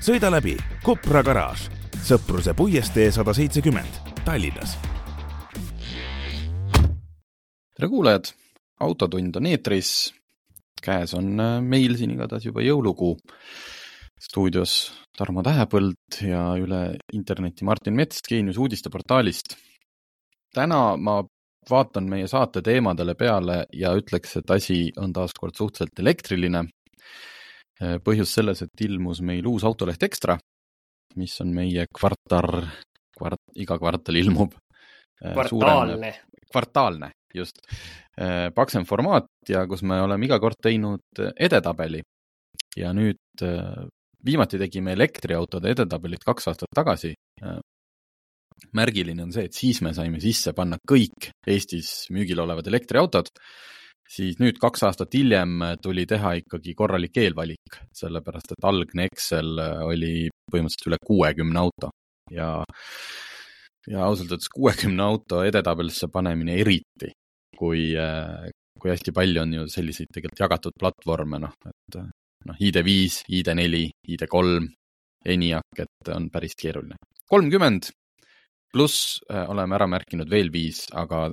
sõida läbi Kopra garaaž, Sõpruse puiestee sada seitsekümmend, Tallinnas. tere kuulajad, Autotund on eetris. käes on äh, meil siin igatahes juba jõulukuu. stuudios Tarmo Tähepõld ja üle interneti Martin Mets Geenius uudisteportaalist. täna ma vaatan meie saate teemadele peale ja ütleks, et asi on taas kord suhteliselt elektriline põhjus selles, et ilmus meil uus autoleht Ekstra, mis on meie kvartar, kvart-, iga kvartal ilmub. Äh, kvartaalne. kvartaalne, just. Äh, paksem formaat ja kus me oleme iga kord teinud edetabeli. ja nüüd viimati tegime elektriautode edetabelit kaks aastat tagasi. märgiline on see, et siis me saime sisse panna kõik Eestis müügil olevad elektriautod siis nüüd kaks aastat hiljem tuli teha ikkagi korralik eelvalik, sellepärast et algne Excel oli põhimõtteliselt üle kuuekümne auto ja, ja ausalt öeldes kuuekümne auto edetabelisse panemine eriti, kui, kui hästi palju on ju selliseid tegelikult jagatud platvorme, noh, et noh, ID5, ID4, ID3, ENIAC, et on päris keeruline. kolmkümmend pluss oleme ära märkinud veel viis, aga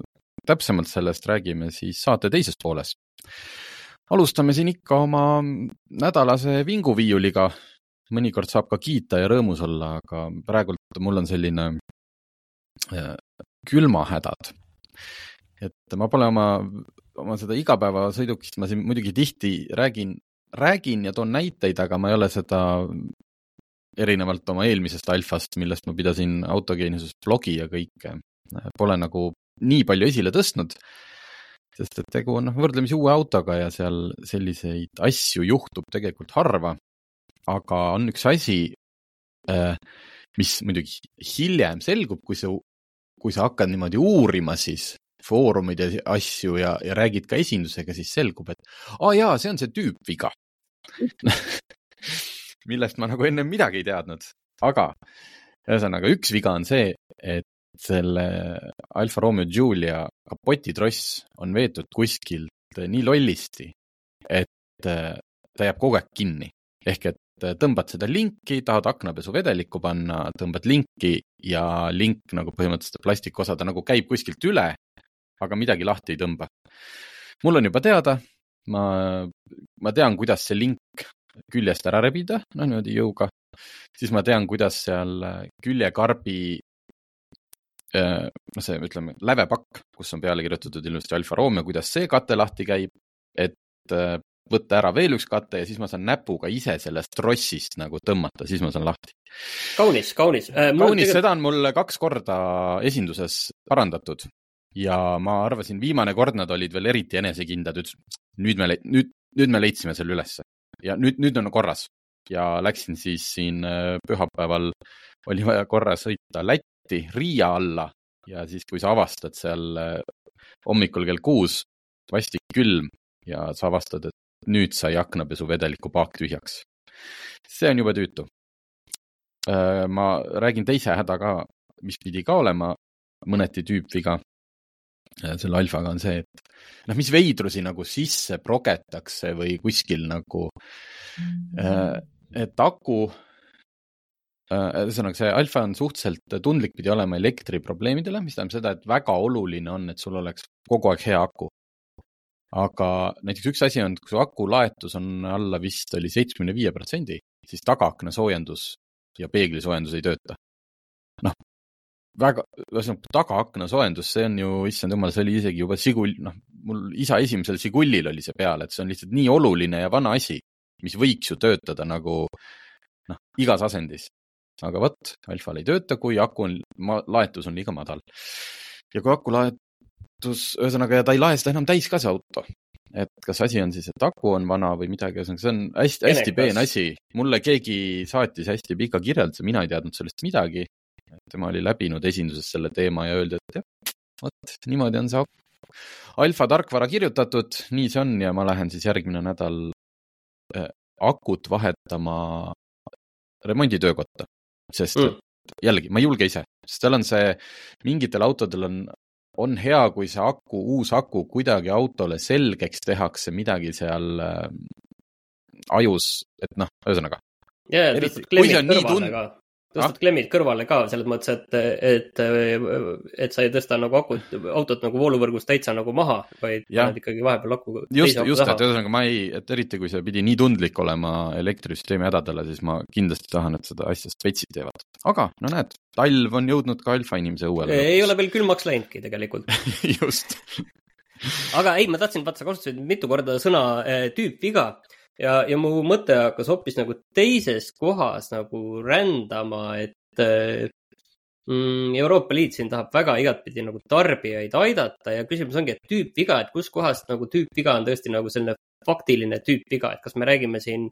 täpsemalt sellest räägime siis saate teises pooles. alustame siin ikka oma nädalase vinguviiuliga. mõnikord saab ka kiita ja rõõmus olla, aga praegult mul on selline äh, külmahädad. et ma pole oma, oma seda igapäevasõidukist, ma siin muidugi tihti räägin, räägin ja toon näiteid, aga ma ei ole seda erinevalt oma eelmisest alfast, millest ma pidasin autogeeniuses blogi ja kõike, pole nagu nii palju esile tõstnud. sest et tegu on noh, võrdlemisi uue autoga ja seal selliseid asju juhtub tegelikult harva. aga on üks asi, äh, mis muidugi hiljem selgub, kui sa, kui sa hakkad niimoodi uurima siis foorumeid ja asju ja, ja räägid ka esindusega, siis selgub, et aa ah, jaa, see on see tüüpviga millest ma nagu ennem midagi ei teadnud, aga ühesõnaga üks viga on see, et selle Alfa Romeo Giulia kapotitross on veetud kuskilt nii lollisti, et äh, ta jääb kogu aeg kinni. ehk et äh, tõmbad seda linki, tahad aknapesuvedelikku panna, tõmbad linki ja link nagu põhimõtteliselt plastikosa, ta nagu käib kuskilt üle, aga midagi lahti ei tõmba. mul on juba teada, ma, ma tean, kuidas see link küljest ära rebida, noh niimoodi jõuga, siis ma tean, kuidas seal küljekarbi noh, see ütleme lävepakk, kus on peale kirjutatud ilusti Alfa Romeo, kuidas see kate lahti käib, et äh, võtta ära veel üks kate ja siis ma saan näpuga ise sellest trossist nagu tõmmata, siis ma saan lahti. kaunis, kaunis äh,. kaunis tegelikult..., seda on mul kaks korda esinduses parandatud ja ma arvasin, viimane kord nad olid veel eriti enesekindlad, ütlesid nüüd me, nüüd, nüüd me leidsime selle ülesse ja nüüd, nüüd on korras ja läksin siis siin pühapäeval, oli vaja korra sõita Lätti Lätti Riia alla ja siis, kui sa avastad seal äh, hommikul kell kuus, vastik külm ja sa avastad, et nüüd sai aknapesuvedeliku paak tühjaks. see on jube tüütu. Äh, ma räägin teise häda ka, mis pidi ka olema mõneti tüüpviga äh, selle alfaga on see, et noh, mis veidrusi nagu sisse progetakse või kuskil nagu, et aku ühesõnaga, see alfa on suhteliselt tundlik, pidi olema elektriprobleemidele, mis tähendab seda, et väga oluline on, et sul oleks kogu aeg hea aku. aga näiteks üks asi on, kui su aku laetus on alla vist oli seitsmekümne viie protsendi, siis tagaakna soojendus ja peeglisoojendus ei tööta. noh, väga, ühesõnaga tagaakna soojendus, see on ju, issand jumal, see oli isegi juba Sigul, noh, mul isa esimesel Žigulil oli see peal, et see on lihtsalt nii oluline ja vana asi, mis võiks ju töötada nagu noh, igas asendis aga vot, alfal ei tööta, kui aku on, laetus on liiga madal. ja kui aku laetus, ühesõnaga, ja ta ei lae seda enam täis ka, see auto. et kas asi on siis, et aku on vana või midagi, ühesõnaga see on hästi-hästi peen asi. mulle keegi saatis hästi pika kirjelduse, mina ei teadnud sellest midagi. tema oli läbinud esinduses selle teema ja öeldi, et jah, vot niimoodi on see alfa tarkvara kirjutatud, nii see on ja ma lähen siis järgmine nädal äh, akut vahetama remonditöökotta, sest mm. jällegi, ma ei julge ise, sest seal on see, mingitel autodel on on hea, kui see aku, uus aku kuidagi autole selgeks tehakse midagi seal äh, ajus, et noh, ühesõnaga. ja, ja tõstad klemmid kõrvale ka tõstad ah? klemmid kõrvale ka selles mõttes, et, et, et sa ei tõsta nagu akut, autot nagu vooluvõrgust täitsa nagu maha, vaid paned ikkagi vahepeal aku. just, just, et ühesõnaga ma ei, et eriti kui see pidi nii tundlik olema elektrisüsteemi hädadele, siis ma kindlasti tahan, et seda asja spetsid teevad. aga no näed, talv on jõudnud ka alfa inimese õuele. ei ole veel külmaks läinudki tegelikult just aga ei, ma tahtsin, vaata, sa kasutasid mitu korda sõna äh, tüüpviga ja, ja mu mõte hakkas hoopis nagu teises kohas nagu rändama, et äh, mm, Euroopa Liit siin tahab väga igatpidi nagu tarbijaid aidata ja küsimus ongi, et tüüpviga, et kuskohast nagu tüüpviga on tõesti nagu selline faktiline tüüpviga, et kas me räägime siin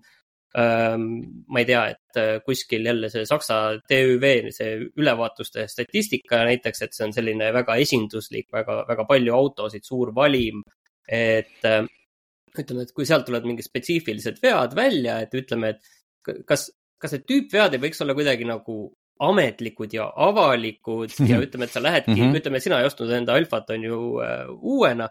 ähm,, ma ei tea, et äh, kuskil jälle see Saksa TÜV, see ülevaatuste statistika näiteks, et see on selline väga esinduslik, väga, väga palju autosid, suur valim. et äh, ütleme, et kui sealt tulevad mingid spetsiifilised vead välja, et ütleme, et kas, kas need tüüpvead ei võiks olla kuidagi nagu ametlikud ja avalikud ja ütleme, et sa lähedki mm, -hmm. ütleme, sina ei ostnud enda alfat, on ju äh, uuena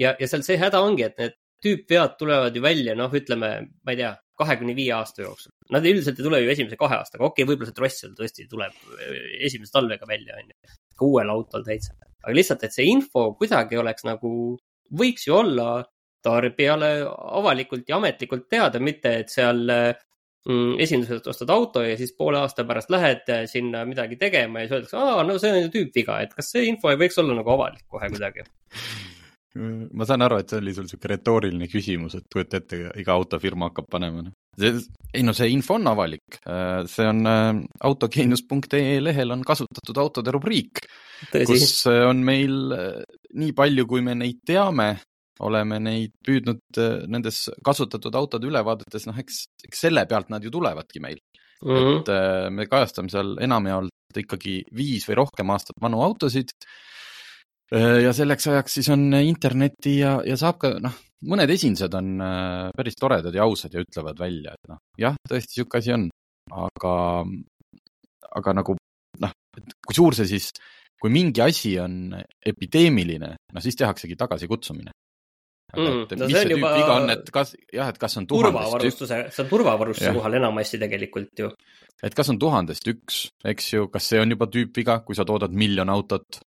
ja, ja seal see häda ongi, et need tüüpvead tulevad ju välja, noh, ütleme, ma ei tea, kahekümne viie aasta jooksul. Nad üldiselt ei tule ju esimese kahe aastaga, okei okay,, võib-olla see tross seal tõesti tuleb äh, esimese talvega välja, on ju, ka uuel autol täitsa. aga lihtsalt, et see info kuidagi oleks nagu, võiks ju olla tarbijale avalikult ja ametlikult teada, mitte et seal mm, esinduselt ostad auto ja siis poole aasta pärast lähed sinna midagi tegema ja siis öeldakse, aa, no see on ju tüüpviga, et kas see info ei võiks olla nagu avalik kohe kuidagi? ma saan aru, et see oli sul sihuke retooriline küsimus, et kujuta ette, iga autofirma hakkab panema. Noh. ei no see info on avalik, see on äh, autogeenius.ee lehel on kasutatud autode rubriik, kus on meil äh, nii palju, kui me neid teame, oleme neid püüdnud äh, nendes kasutatud autode ülevaadetes, noh, eks, eks selle pealt nad ju tulevadki meil mm. -hmm. et äh, me kajastame seal enamjaolt ikkagi viis või rohkem aastat vanu autosid. Äh, ja selleks ajaks siis on internetti ja, ja saab ka, noh, mõned esindused on päris toredad ja ausad ja ütlevad välja, et noh, jah, tõesti niisugune asi on, aga, aga nagu noh, et kui suur see siis kui mingi asi on epideemiline, no siis tehaksegi tagasikutsumine mm,. No mis see, see juba... viga on, et kas jah, et kas on turvavarustuse, see on turvavarustuse kohal enamasti tegelikult ju. et kas on tuhandest üks, eks ju, kas see on juba tüüpviga, kui sa toodad miljon autot?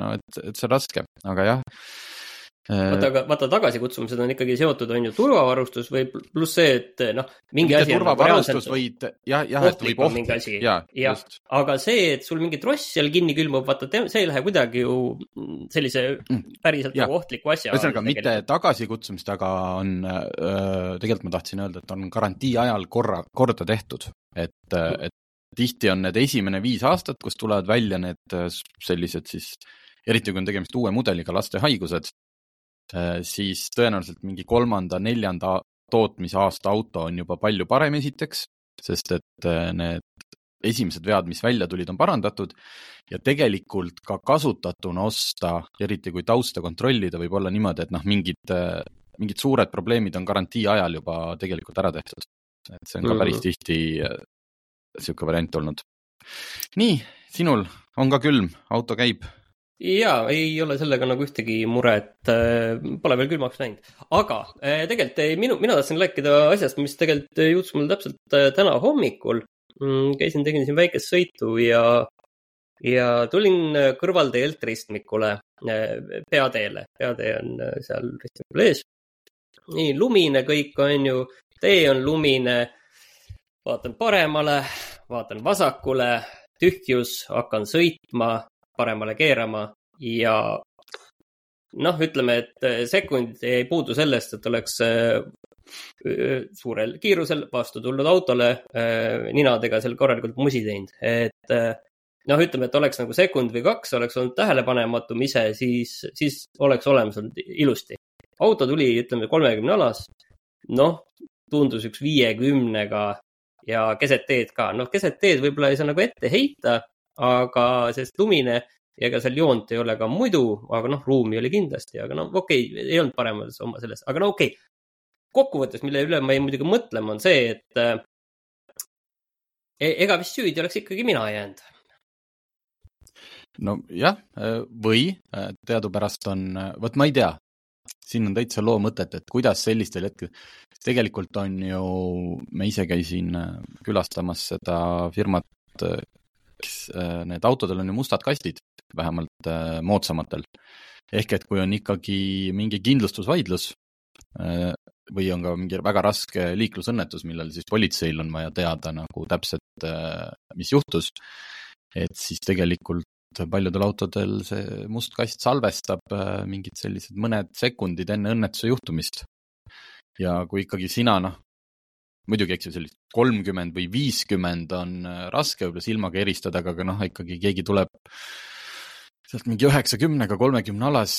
no et, et see on raske, aga jah vaata, aga vaata tagasikutsumised on ikkagi seotud, on ju, turvavarustus või pluss see, et noh, mingi asi. turvavarustus nagu võid, jah, jah, et võib asi, jah, aga see, et sul mingi tross seal kinni külmub, vaata, see ei lähe kuidagi ju sellise mm. päriselt nagu ohtliku asja. ühesõnaga mitte tagasikutsumist, aga on äh,, tegelikult ma tahtsin öelda, et on garantii ajal korra, korda tehtud, et mm., et tihti on need esimene viis aastat, kus tulevad välja need sellised siis eriti kui on tegemist uue mudeliga laste haigused, Äh, siis tõenäoliselt mingi kolmanda-neljanda tootmisaasta auto on juba palju parem esiteks, sest et äh, need esimesed vead, mis välja tulid, on parandatud ja tegelikult ka kasutatuna osta, eriti kui tausta kontrollida, võib olla niimoodi, et noh, mingid, äh, mingid suured probleemid on garantii ajal juba tegelikult ära tehtud. et see on ka päris mhm. tihti niisugune variant olnud. nii, sinul on ka külm, auto käib ja ei ole sellega nagu ühtegi muret, äh, pole veel külmaks läinud. aga äh, tegelikult äh, minu, mina tahtsin rääkida asjast, mis tegelikult juhtus mul täpselt täna hommikul. Mm, käisin, tegin siin väikest sõitu ja, ja tulin kõrvalteelt ristmikule, peateele. peatee on seal ristmikul ees. nii lumine kõik on ju, tee on lumine. vaatan paremale, vaatan vasakule, tühjus, hakkan sõitma paremale keerama ja noh, ütleme, et äh, sekund ei puudu sellest, et oleks äh, suurel kiirusel vastu tulnud autole äh, ninadega seal korralikult musi teinud, et noh, ütleme, et oleks nagu sekund või kaks oleks olnud tähelepanematum ise, siis, siis oleks olemas olnud ilusti. auto tuli, ütleme kolmekümne alas, noh, tundus üks viiekümnega ja keset teed ka, noh, keset teed võib-olla ei saa nagu ette heita, aga sest lumine ja ega seal joont ei ole ka muidu, aga noh, ruumi oli kindlasti, aga no okei okay,, ei olnud paremas oma selles, aga no okei okay.. kokkuvõttes, mille üle ma jäin muidugi mõtlema, on see, et äh, ega vist süüdi oleks ikkagi mina jäänud. nojah, või äh, teadupärast on, vot ma ei tea, siin on täitsa loo mõtet, et kuidas sellistel hetkel, tegelikult on ju, ma ise käisin äh, külastamas seda firmat, kes, need autodel on ju mustad kastid vähemalt äh, moodsamatel. ehk et kui on ikkagi mingi kindlustusvaidlus äh, või on ka mingi väga raske liiklusõnnetus, millel siis politseil on vaja teada nagu täpselt, äh, mis juhtus, et siis tegelikult paljudel autodel see must kast salvestab äh, mingid sellised mõned sekundid enne õnnetuse juhtumist. ja kui ikkagi sina noh, muidugi, eks ju, sellist kolmkümmend või viiskümmend on äh, raske võib-olla silmaga eristada, aga noh, ikkagi keegi tuleb sealt mingi üheksakümnega kolmekümne alas,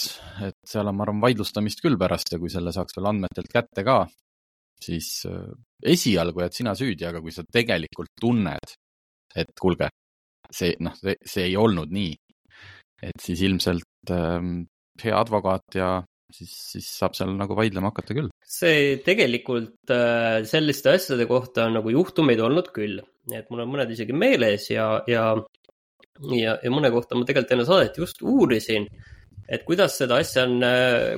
et seal on, ma arvan, vaidlustamist küll pärast ja kui selle saaks veel andmetelt kätte ka, siis äh, esialgu jääd sina süüdi, aga kui sa tegelikult tunned, et kuulge, see, noh, see ei olnud nii, et siis ilmselt ähm, hea advokaat ja siis, siis saab seal nagu vaidlema hakata küll. see tegelikult äh, selliste asjade kohta on nagu juhtumeid olnud küll, et mul on mõned isegi meeles ja, ja ja, ja mõne kohta ma tegelikult enne saadet just uurisin, et kuidas seda asja on,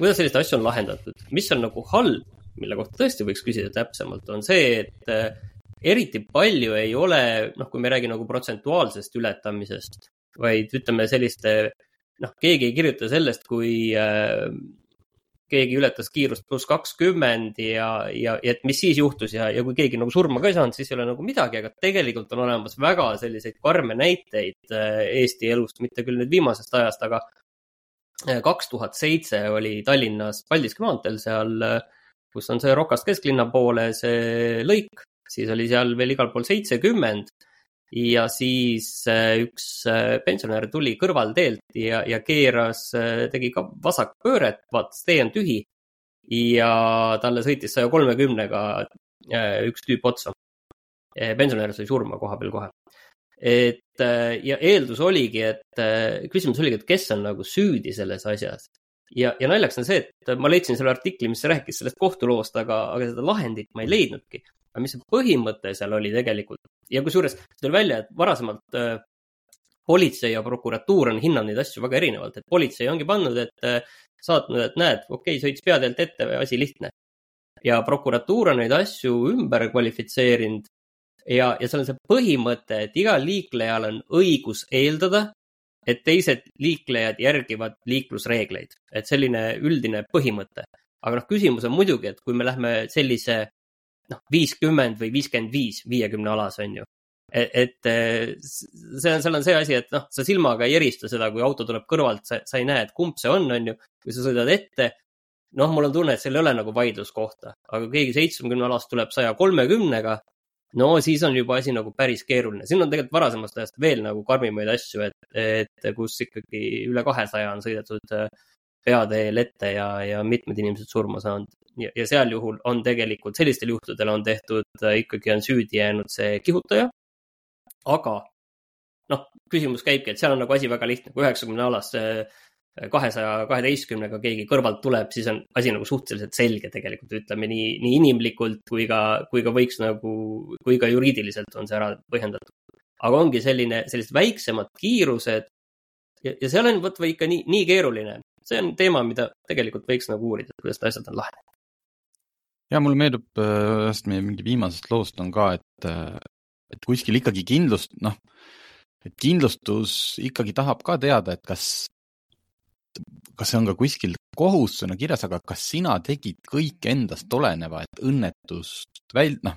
kuidas selliseid asju on lahendatud, mis on nagu halb, mille kohta tõesti võiks küsida täpsemalt, on see, et äh, eriti palju ei ole, noh, kui me ei räägi nagu protsentuaalsest ületamisest, vaid ütleme selliste, noh, keegi ei kirjuta sellest, kui äh, keegi ületas kiirust pluss kakskümmend ja, ja, ja et mis siis juhtus ja, ja kui keegi nagu surma ka ei saanud, siis ei ole nagu midagi, aga tegelikult on olemas väga selliseid karme näiteid äh, Eesti elust, mitte küll nüüd viimasest ajast, aga äh, kaks tuhat seitse oli Tallinnas Paldiski maanteel seal, äh, kus on see Rokast kesklinna poole see lõik, siis oli seal veel igal pool seitsekümmend ja siis äh, üks äh, pensionär tuli kõrvalteelt ja, ja keeras, äh, tegi ka vasakpööret, vaatas, tee on tühi. ja talle sõitis saja kolmekümnega üks tüüp otsa. pensionär sai surma koha peal kohe. et ja eeldus oligi, et küsimus oligi, et kes on nagu süüdi selles asjas. ja, ja naljakas on see, et ma leidsin selle artikli, mis rääkis sellest kohtuloost, aga, aga seda lahendit ma ei leidnudki aga mis see põhimõte seal oli tegelikult ja kusjuures tuli välja, et varasemalt äh, politsei ja prokuratuur on hinnanud neid asju väga erinevalt, et politsei ongi pannud, et äh, saatnud, et näed, okei okay,, sõits peateelt ette, asi lihtne. ja prokuratuur on neid asju ümber kvalifitseerinud ja, ja seal on see põhimõte, et igal liiklejal on õigus eeldada, et teised liiklejad järgivad liiklusreegleid, et selline üldine põhimõte. aga noh, küsimus on muidugi, et kui me lähme sellise noh, viiskümmend või viiskümmend viis viiekümne alas, on ju. et, et see on, seal on see asi, et noh, sa silmaga ei erista seda, kui auto tuleb kõrvalt, sa, sa ei näe, et kumb see on, on ju. kui sa sõidad ette, noh, mul on tunne, et seal ei ole nagu vaidluskohta, aga keegi seitsmekümne alast tuleb saja kolmekümnega, no siis on juba asi nagu päris keeruline. siin on tegelikult varasemast ajast veel nagu karmimaid asju, et, et kus ikkagi üle kahesaja on sõidetud peateel ette ja, ja mitmed inimesed surma saanud ja, ja seal juhul on tegelikult, sellistel juhtudel on tehtud, äh, ikkagi on süüdi jäänud see kihutaja. aga noh, küsimus käibki, et seal on nagu asi väga lihtne, kui üheksakümne alas kahesaja kaheteistkümnega keegi kõrvalt tuleb, siis on asi nagu suhteliselt selge tegelikult, ütleme nii, nii inimlikult kui ka, kui ka võiks nagu, kui ka juriidiliselt on see ära põhjendatud. aga ongi selline, sellised väiksemad kiirused ja, ja seal on vot või ikka nii, nii keeruline. See on teema, mida tegelikult võiks nagu uurida, kuidas need asjad on lahenenud ja mulle meenub äh, ühest meie mingi viimasest loost on ka, et, äh, et kuskil ikkagi kindlust, noh, et kindlustus ikkagi tahab ka teada, et kas, kas see on ka kuskil kohustusena kirjas, aga kas sina tegid kõik endast oleneva, et õnnetust väl-, noh,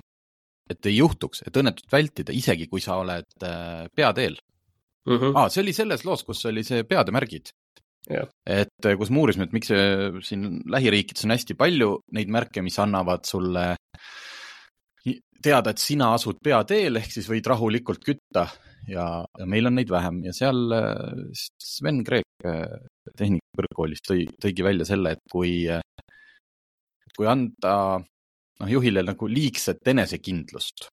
et ei juhtuks, et õnnetust vältida, isegi kui sa oled äh, peateel mm. -hmm. Ah, see oli selles loos, kus oli see peademärgid et eh, kus me uurisime, et miks see siin lähiriikides on hästi palju neid märke, mis annavad sulle teada, et sina asud peateel, ehk siis võid rahulikult kütta. Ja, ja meil on neid vähem. Ja seal eh, Sven Kreek eh, Tehnikakõrgkoolist tõi, tõigi välja selle, et kui kui anda noh, juhile nagu liigset enesekindlust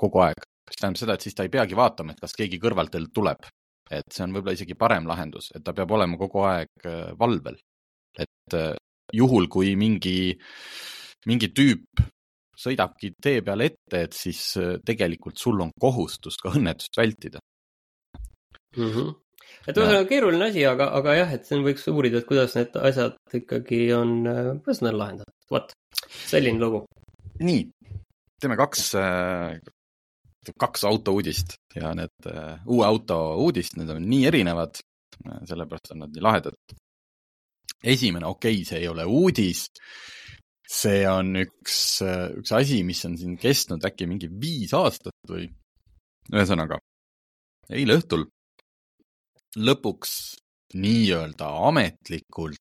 kogu aeg, mis tähendab seda, et siis ta ei peagi vaatama, et kas keegi kõrvalt tuleb. Et see on võib-olla isegi parem lahendus, et ta peab olema kogu aeg äh, valvel. et äh, juhul, kui mingi, mingi tüüp sõidabki tee peale ette, et siis tegelikult sul on kohustus ka õnnetust vältida mm. -hmm et ühesõnaga keeruline asi, aga, aga jah, et siin võiks uurida, et kuidas need asjad ikkagi on, kuidas need on lahendatud, vot, selline lugu. nii, teeme kaks, kaks autouudist ja need uue auto uudist, need on nii erinevad, sellepärast on nad nii lahedad. esimene, okei okay,, see ei ole uudis, see on üks, üks asi, mis on siin kestnud äkki mingi viis aastat või ühesõnaga, eile õhtul lõpuks nii-öelda ametlikult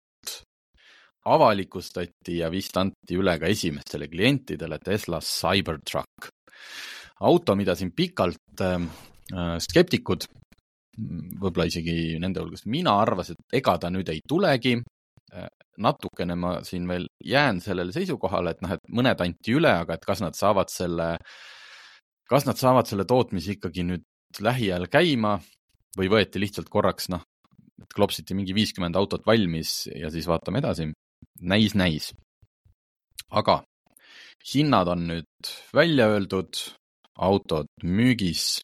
avalikustati ja vist anti üle ka esimestele klientidele Tesla Cybertruck. Auto, mida siin pikalt ähm, äh, skeptikud, võib-olla isegi nende hulgas mina arvasin, et ega ta nüüd ei tulegi äh,. natukene ma siin veel jään sellele seisukohale, et noh, et mõned anti üle, aga et kas nad saavad selle, kas nad saavad selle tootmise ikkagi nüüd lähiajal käima, või võeti lihtsalt korraks, noh, klopsiti mingi viiskümmend autot valmis ja siis vaatame edasi. näis, näis. aga hinnad on nüüd välja öeldud, autod müügis,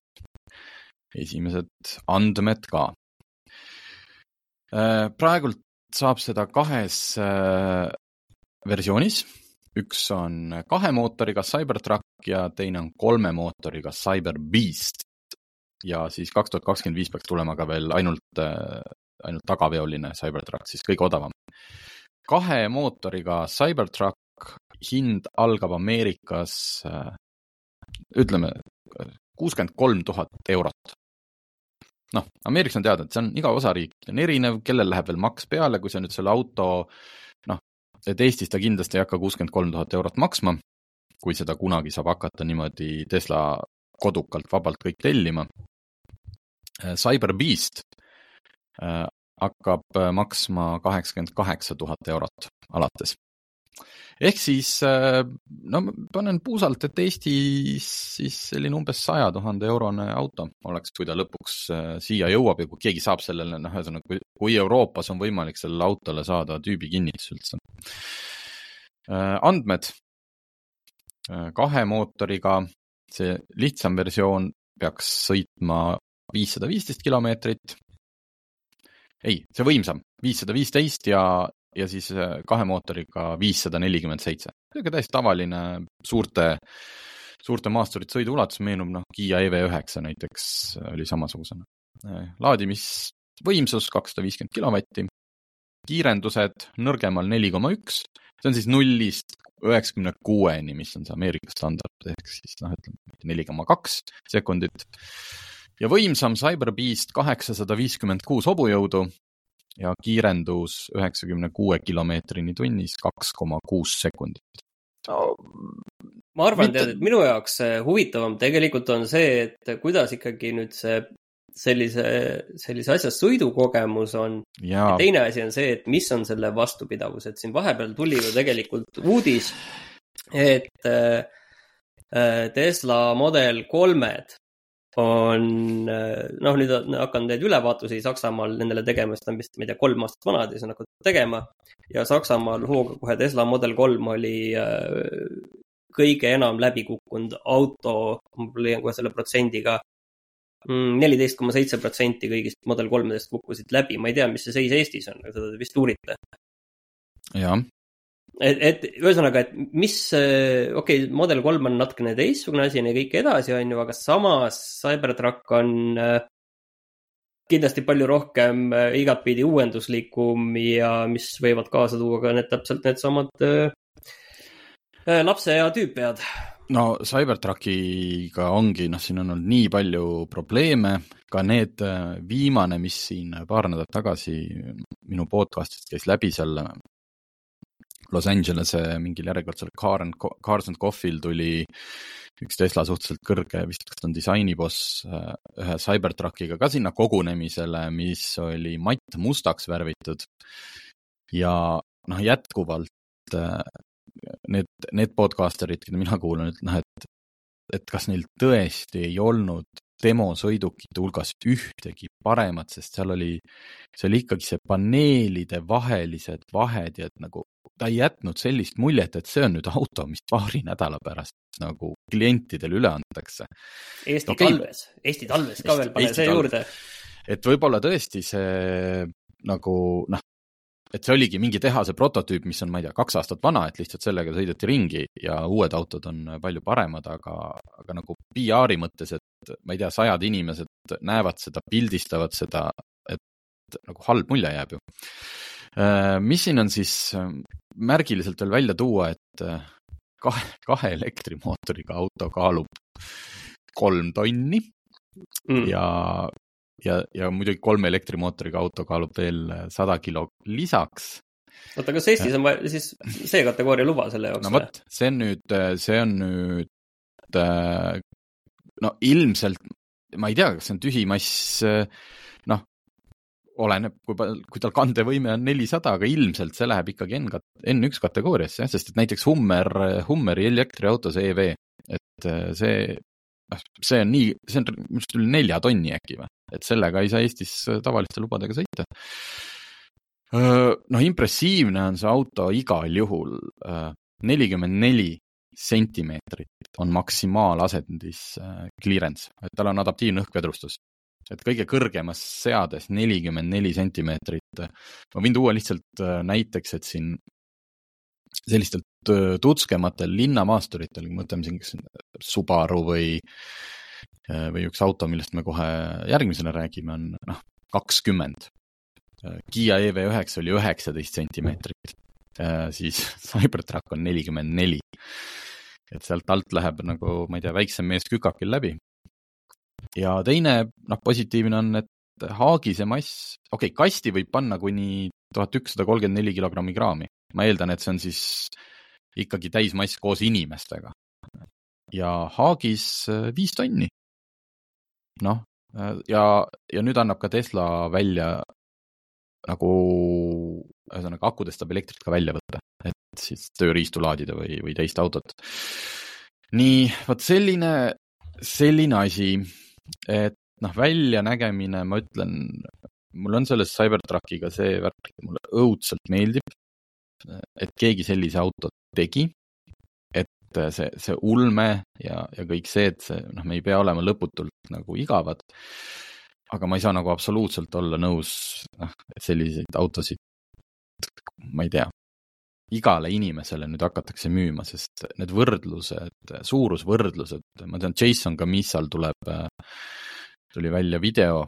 esimesed andmed ka. Äh, praegult saab seda kahes äh, versioonis, üks on kahe mootoriga Cybertruck ja teine on kolme mootoriga Cyberbeast ja siis kaks tuhat kakskümmend viis peaks tulema ka veel ainult, äh, ainult tagaveoline Cybertruck, siis kõige odavam. kahe mootoriga Cybertruck hind algab Ameerikas, ütleme, kuuskümmend kolm tuhat eurot. noh, Ameerikas on teada, et see on iga osariik on erinev, kellel läheb veel maks peale, kui sa nüüd selle auto noh, et Eestis ta kindlasti ei hakka kuuskümmend kolm tuhat eurot maksma, kui seda kunagi saab hakata niimoodi Tesla kodukalt vabalt kõik tellima. Cyberbeast äh, hakkab äh, maksma kaheksakümmend kaheksa tuhat eurot alates. Ehk siis no panen puusalt, et Eestis siis selline umbes saja tuhande eurone auto oleks, kui ta lõpuks siia jõuab ja kui keegi saab sellele, noh, ühesõnaga, kui, kui Euroopas on võimalik sellele autole saada tüübikinnitus üldse. andmed kahe mootoriga see lihtsam versioon peaks sõitma viissada viisteist kilomeetrit. ei, see võimsam, viissada viisteist ja, ja siis äh, kahe mootoriga viissada nelikümmend seitse. niisugune täiesti tavaline suurte, suurte maasturite sõiduulatus meenub, noh, Kiia EV9 näiteks oli samasugusena. Äh, laadimisvõimsus kakssada viiskümmend kilovatti, kiirendused nõrgemal neli koma üks, see on siis nullist üheksakümne kuueni, mis on see Ameerika standard, ehk siis noh, ütleme neli koma kaks sekundit. ja võimsam Cyberbeast kaheksasada viiskümmend kuus hobujõudu ja kiirendus üheksakümne kuue kilomeetrini tunnis, kaks koma kuus sekundit no,. ma arvan Mitte..., tead, et minu jaoks huvitavam tegelikult on see, et kuidas ikkagi nüüd see sellise, sellise asja sõidukogemus on. ja teine asi on see, et mis on selle vastupidavus, et siin vahepeal tuli ju tegelikult uudis, et äh, äh, Tesla Model kolmed on, äh, noh, nüüd on hakanud neid ülevaatusi Saksamaal nendele tegema, sest ta on vist, ma ei tea, kolm aastat vanad ja siis on hakatud tegema. ja Saksamaal hooga kohe Tesla Model kolm oli kõige enam läbi kukkunud auto, ma leian kohe selle protsendiga Mm, neliteist koma seitse protsenti kõigist Model kolmedest kukkusid läbi, ma ei tea, mis see seis Eestis on, aga seda te vist uurite. jah. Et, et ühesõnaga, et mis, okei okay,, Model kolm on natukene teistsugune asi ja kõik edasi, on ju, aga samas Cybertruck on äh, kindlasti palju rohkem äh, igatpidi uuenduslikum ja mis võivad kaasa tuua ka need täpselt needsamad äh, lapse ja tüüpead. No Cybertruckiga ongi, noh, siin on olnud nii palju probleeme, ka need äh, viimane, mis siin paar nädalat tagasi minu podcast'ist käis läbi seal Los Angelese mingil järjekordsel Car and, Cars and Coffee'l tuli üks Tesla suhteliselt kõrge, vist kas ta on disainiboss, äh, ühe Cybertruckiga ka sinna kogunemisele, mis oli matt mustaks värvitud. ja noh, jätkuvalt äh, need, need podcasterid, keda mina kuulan, et noh, et, et kas neil tõesti ei olnud demosõidukite hulgas ühtegi paremat, sest seal oli, see oli ikkagi see paneelide vahelised vahed ja et nagu ta ei jätnud sellist muljet, et see on nüüd auto, mis paari nädala pärast nagu klientidele üle antakse. Eesti okay. talves, Eesti talves ka veel, pane see juurde. et võib-olla tõesti see nagu noh, et see oligi mingi tehase prototüüp, mis on, ma ei tea, kaks aastat vana, et lihtsalt sellega sõideti ringi ja uued autod on palju paremad, aga, aga nagu PR-i mõttes, et ma ei tea, sajad inimesed näevad seda, pildistavad seda, et nagu halb mulje jääb ju. Äh, mis siin on siis äh, märgiliselt veel välja tuua, et äh, kahe, kahe elektrimootoriga auto kaalub kolm tonni mm. ja ja, ja muidugi kolme elektrimootoriga auto kaalub veel sada kilo lisaks. oota, kas Eestis on vaja siis C-kategooria luba selle jaoks? no vot, see on nüüd, see on nüüd no ilmselt, ma ei tea, kas see on tühimass, noh, oleneb, kui palju, kui tal kandevõime on nelisada, aga ilmselt see läheb ikkagi N, N1 kategooriasse sest et näiteks Hummer, Hummeri elektriauto, see EV, et see noh, see on nii, see on minu arust üle nelja tonni äkki või, et sellega ei saa Eestis äh, tavaliste lubadega sõita. noh, impressiivne on see auto igal juhul, nelikümmend neli sentimeetrit on maksimaalasendis clearance, et tal on adaptiivne õhkvedrustus. Et kõige kõrgemas seades nelikümmend neli sentimeetrit. ma võin tuua lihtsalt näiteks, et siin sellistelt tutskematel linnamaasturitel, mõtleme siin kas Subaru või, või üks auto, millest me kohe järgmisena räägime, on noh, kakskümmend. Kiia EV9 oli üheksateist sentimeetrit, siis Cybertruck on nelikümmend neli. et sealt alt läheb nagu, ma ei tea, väiksem mees kükakil läbi. Ja teine, noh, positiivne on, et haagise mass, okei okay,, kasti võib panna kuni tuhat ükssada kolmkümmend neli kilogrammi kraami, ma eeldan, et see on siis ikkagi täismass koos inimestega. ja Haagis äh, viis tonni. noh, äh, ja, ja nüüd annab ka Tesla välja nagu, ühesõnaga akudest saab elektrit ka välja võtta, et siis tööriistu laadida või, või teist autot. nii, vot selline, selline asi, et noh, väljanägemine, ma ütlen, mul on selles Cybertruckiga see värk, mulle õudselt meeldib et keegi sellise auto tegi, et see, see ulme ja, ja kõik see, et see, noh, me ei pea olema lõputult nagu igavad. aga ma ei saa nagu absoluutselt olla nõus, noh, et selliseid autosid, ma ei tea, igale inimesele nüüd hakatakse müüma, sest need võrdlused, suurusvõrdlused, ma tean, Jason Camissal tuleb, tuli välja video,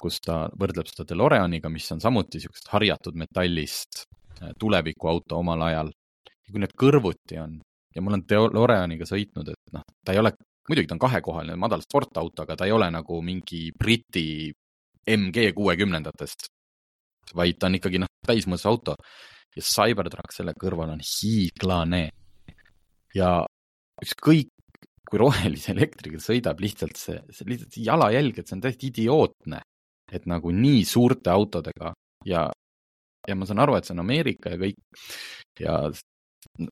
kus ta võrdleb seda DeLoreaniga, mis on samuti niisugust harjatud metallist tulevikuauto omal ajal. kui need kõrvuti on ja ma olen DeLoreaniga sõitnud, et noh, ta ei ole, muidugi ta on kahekohaline madal sportauto, aga ta ei ole nagu mingi Briti MG kuuekümnendatest, vaid ta on ikkagi noh, täismõõs auto ja Cybertruck selle kõrval on hiiglane. ja ükskõik, kui rohelise elektriga sõidab, lihtsalt see, see lihtsalt jalajälg, et see on täiesti idiootne, et nagu nii suurte autodega ja ja ma saan aru, et see on Ameerika ja kõik ja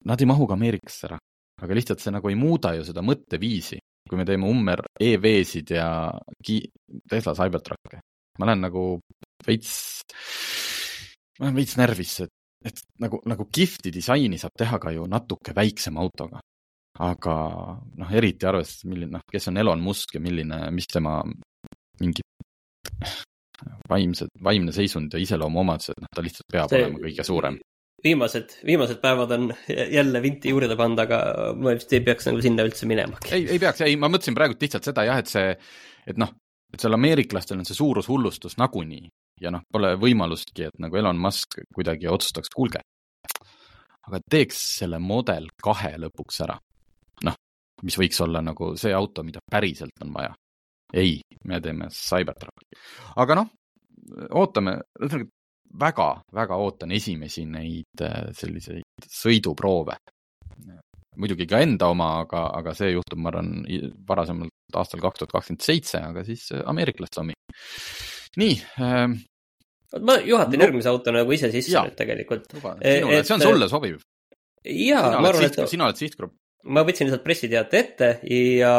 nad ei mahu ka Ameerikasse ära, aga lihtsalt see nagu ei muuda ju seda mõtteviisi, kui me teeme Ummer EV-sid ja Tesla Cybertruck'e. ma olen nagu veits, ma olen veits närvis, et, et nagu, nagu kihvti disaini saab teha ka ju natuke väiksema autoga. aga noh, eriti arvestades, milline, noh, kes on Elon Musk ja milline, mis tema mingid vaimsed, vaimne seisund ja iseloomuomadused, noh, ta lihtsalt peab see, olema kõige suurem. viimased, viimased päevad on jälle vinti juurde pannud, aga ma vist ei peaks nagu sinna üldse minema. ei, ei peaks, ei, ma mõtlesin praegu lihtsalt seda jah, et see, et noh, et seal ameeriklastel on see suurushullustus nagunii ja noh, pole võimalustki, et nagu Elon Musk kuidagi otsustaks, kuulge, aga teeks selle Model kahe lõpuks ära. noh, mis võiks olla nagu see auto, mida päriselt on vaja ei, me teeme Cybertrucki. aga noh, ootame, ühesõnaga väga-väga ootan esimesi neid äh, selliseid sõiduproove. muidugi ka enda oma, aga, aga see juhtub, ma arvan, varasemalt aastal kaks tuhat kakskümmend seitse, aga siis äh, ameeriklaste omi. nii ähm,. Ma juhatan no, järgmise auto nagu ise sisse nüüd tegelikult. see on sulle sobiv jaa, ma arvan, et sina oled sihtgrupp. ma võtsin lihtsalt pressiteate ette ja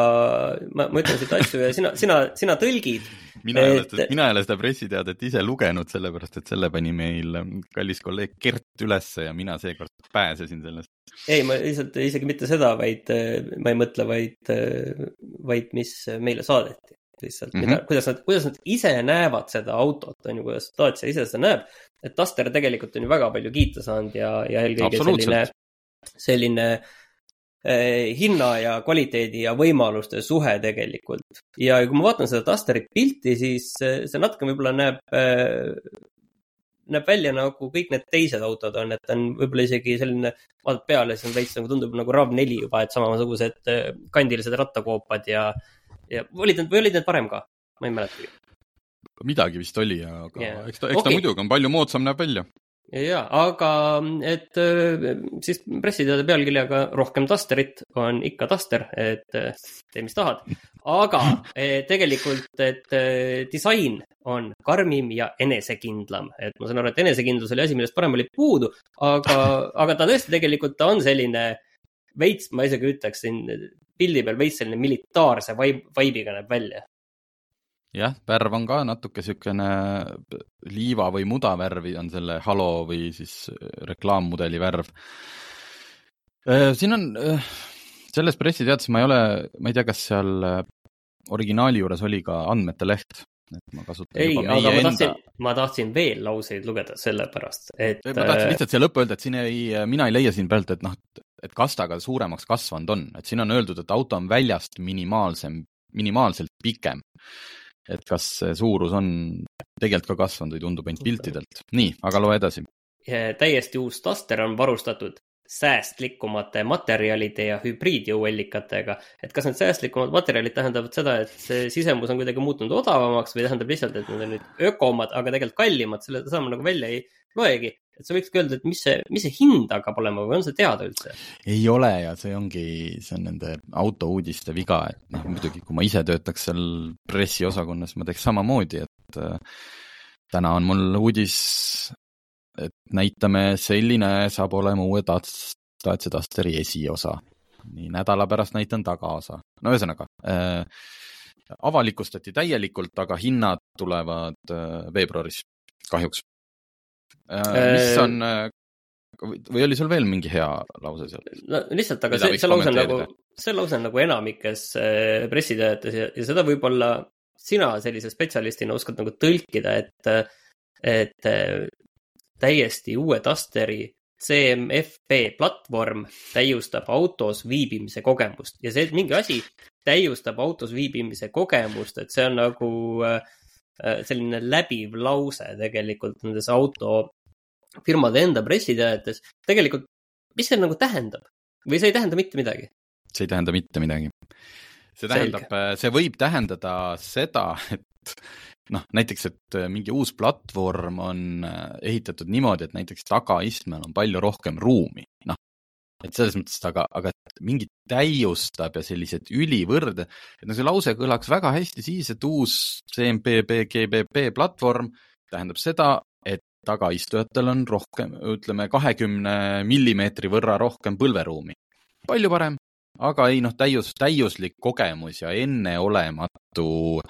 ma, ma ütlen siit asju ja sina, sina, sina tõlgid. mina ei ole Et- seda, mina ei ole seda pressiteadet ise lugenud, sellepärast et selle pani meil ähm, kallis kolleeg Gert ülesse ja mina seekord pääsesin sellest. ei, ma lihtsalt isegi mitte seda, vaid äh, ma ei mõtle, vaid, vaid mis meile saadeti lihtsalt mm, -hmm. Mida, kuidas nad, kuidas nad ise näevad seda autot, on ju, kuidas Dacia ise seda näeb. et Duster tegelikult on ju väga palju kiita saanud ja, ja eelkõige selline selline eh, hinna ja kvaliteedi ja võimaluste suhe tegelikult. ja kui ma vaatan seda Dusteri pilti, siis eh, see natuke võib-olla näeb eh, näeb välja nagu kõik need teised autod on, et on võib-olla isegi selline, vaatad peale, siis on veits nagu tundub nagu RAV4 juba, et samasugused kandilised rattakoopad ja, ja olid need või olid need varem ka? ma ei mäletagi. midagi vist oli, aga Jaa. eks ta, eks ta Okei. muidugi on palju moodsam näeb välja. ja, aga et eh, siis pressiteade pealkirjaga Rohkem Dusterit on ikka Duster, et eh, tee mis tahad. aga eh, tegelikult, et eh, disain on karmim ja enesekindlam, et ma saan aru, et enesekindlus oli asi, millest varem oli puudu, aga, aga ta tõesti tegelikult ta on selline veits, ma isegi ütleksin pildi peal veits selline militaarse vaib-, vaibiga näeb välja. jah, värv on ka natuke niisugune liiva või muda värvi on selle halo või siis reklaammudeli värv. siin on, selles pressiteates ma ei ole, ma ei tea, kas seal äh, originaali juures oli ka andmete leht, et ma kasutan ei, juba aga meie ma enda tahtsin, ma tahtsin veel lauseid lugeda sellepärast, et. ma tahtsin lihtsalt siia lõppu öelda, et siin ei, mina ei leia siin praegu, et noh, et kas ta ka suuremaks kasvanud on, et siin on öeldud, et auto on väljast minimaalsem, minimaalselt pikem. et kas see suurus on tegelikult ka kasvanud või tundub ainult piltidelt. nii, aga loe edasi. täiesti uus Duster on varustatud säästlikumate materjalide ja hübriidjõuallikatega. et kas need säästlikumad materjalid tähendavad seda, et see sisemus on kuidagi muutunud odavamaks või tähendab lihtsalt, et need on nüüd ökomad, aga tegelikult kallimad, selle seda ma nagu välja ei loegi. Et sa võikski öelda, et mis see, mis see hind hakkab olema või on see teada üldse? ei ole ja see ongi, see on nende autouudiste viga, et noh, muidugi kui ma ise töötaks seal pressiosakonnas, ma teeks samamoodi, et äh, täna on mul uudis, et näitame, selline saab olema uue Tats-, Dacia Dusteri esiosa. nii nädala pärast näitan tagaosa. no ühesõnaga äh,, avalikustati täielikult, aga hinnad tulevad äh, veebruaris, kahjuks. Mis Äh, on äh, või oli sul veel mingi hea lause seal? no lihtsalt, aga see, see lause on nagu see lause on nagu enamikes äh, pressiteadetes ja, ja seda võib-olla sina sellise spetsialistina oskad nagu tõlkida, et, et äh, täiesti uue Dusteri CMFP platvorm täiustab autos viibimise kogemust ja see, mingi asi täiustab autos viibimise kogemust, et see on nagu äh, äh, selline läbiv lause tegelikult nendes autofirmade enda pressiteadetes. tegelikult, mis see nagu tähendab või see ei tähenda mitte midagi? see ei tähenda mitte midagi. see tähendab, see võib tähendada seda, et noh, näiteks, et mingi uus platvorm on äh, ehitatud niimoodi, et näiteks tagaistmel on palju rohkem ruumi, noh, et selles mõttes, et aga, aga mingi täiustab ja sellised ülivõrd, et no see lause kõlaks väga hästi siis, et uus CMPB GBB platvorm tähendab seda, tagaistujatel on rohkem, ütleme kahekümne millimeetri võrra rohkem põlveruumi. palju parem, aga ei noh, täius, täiuslik kogemus ja enneolematu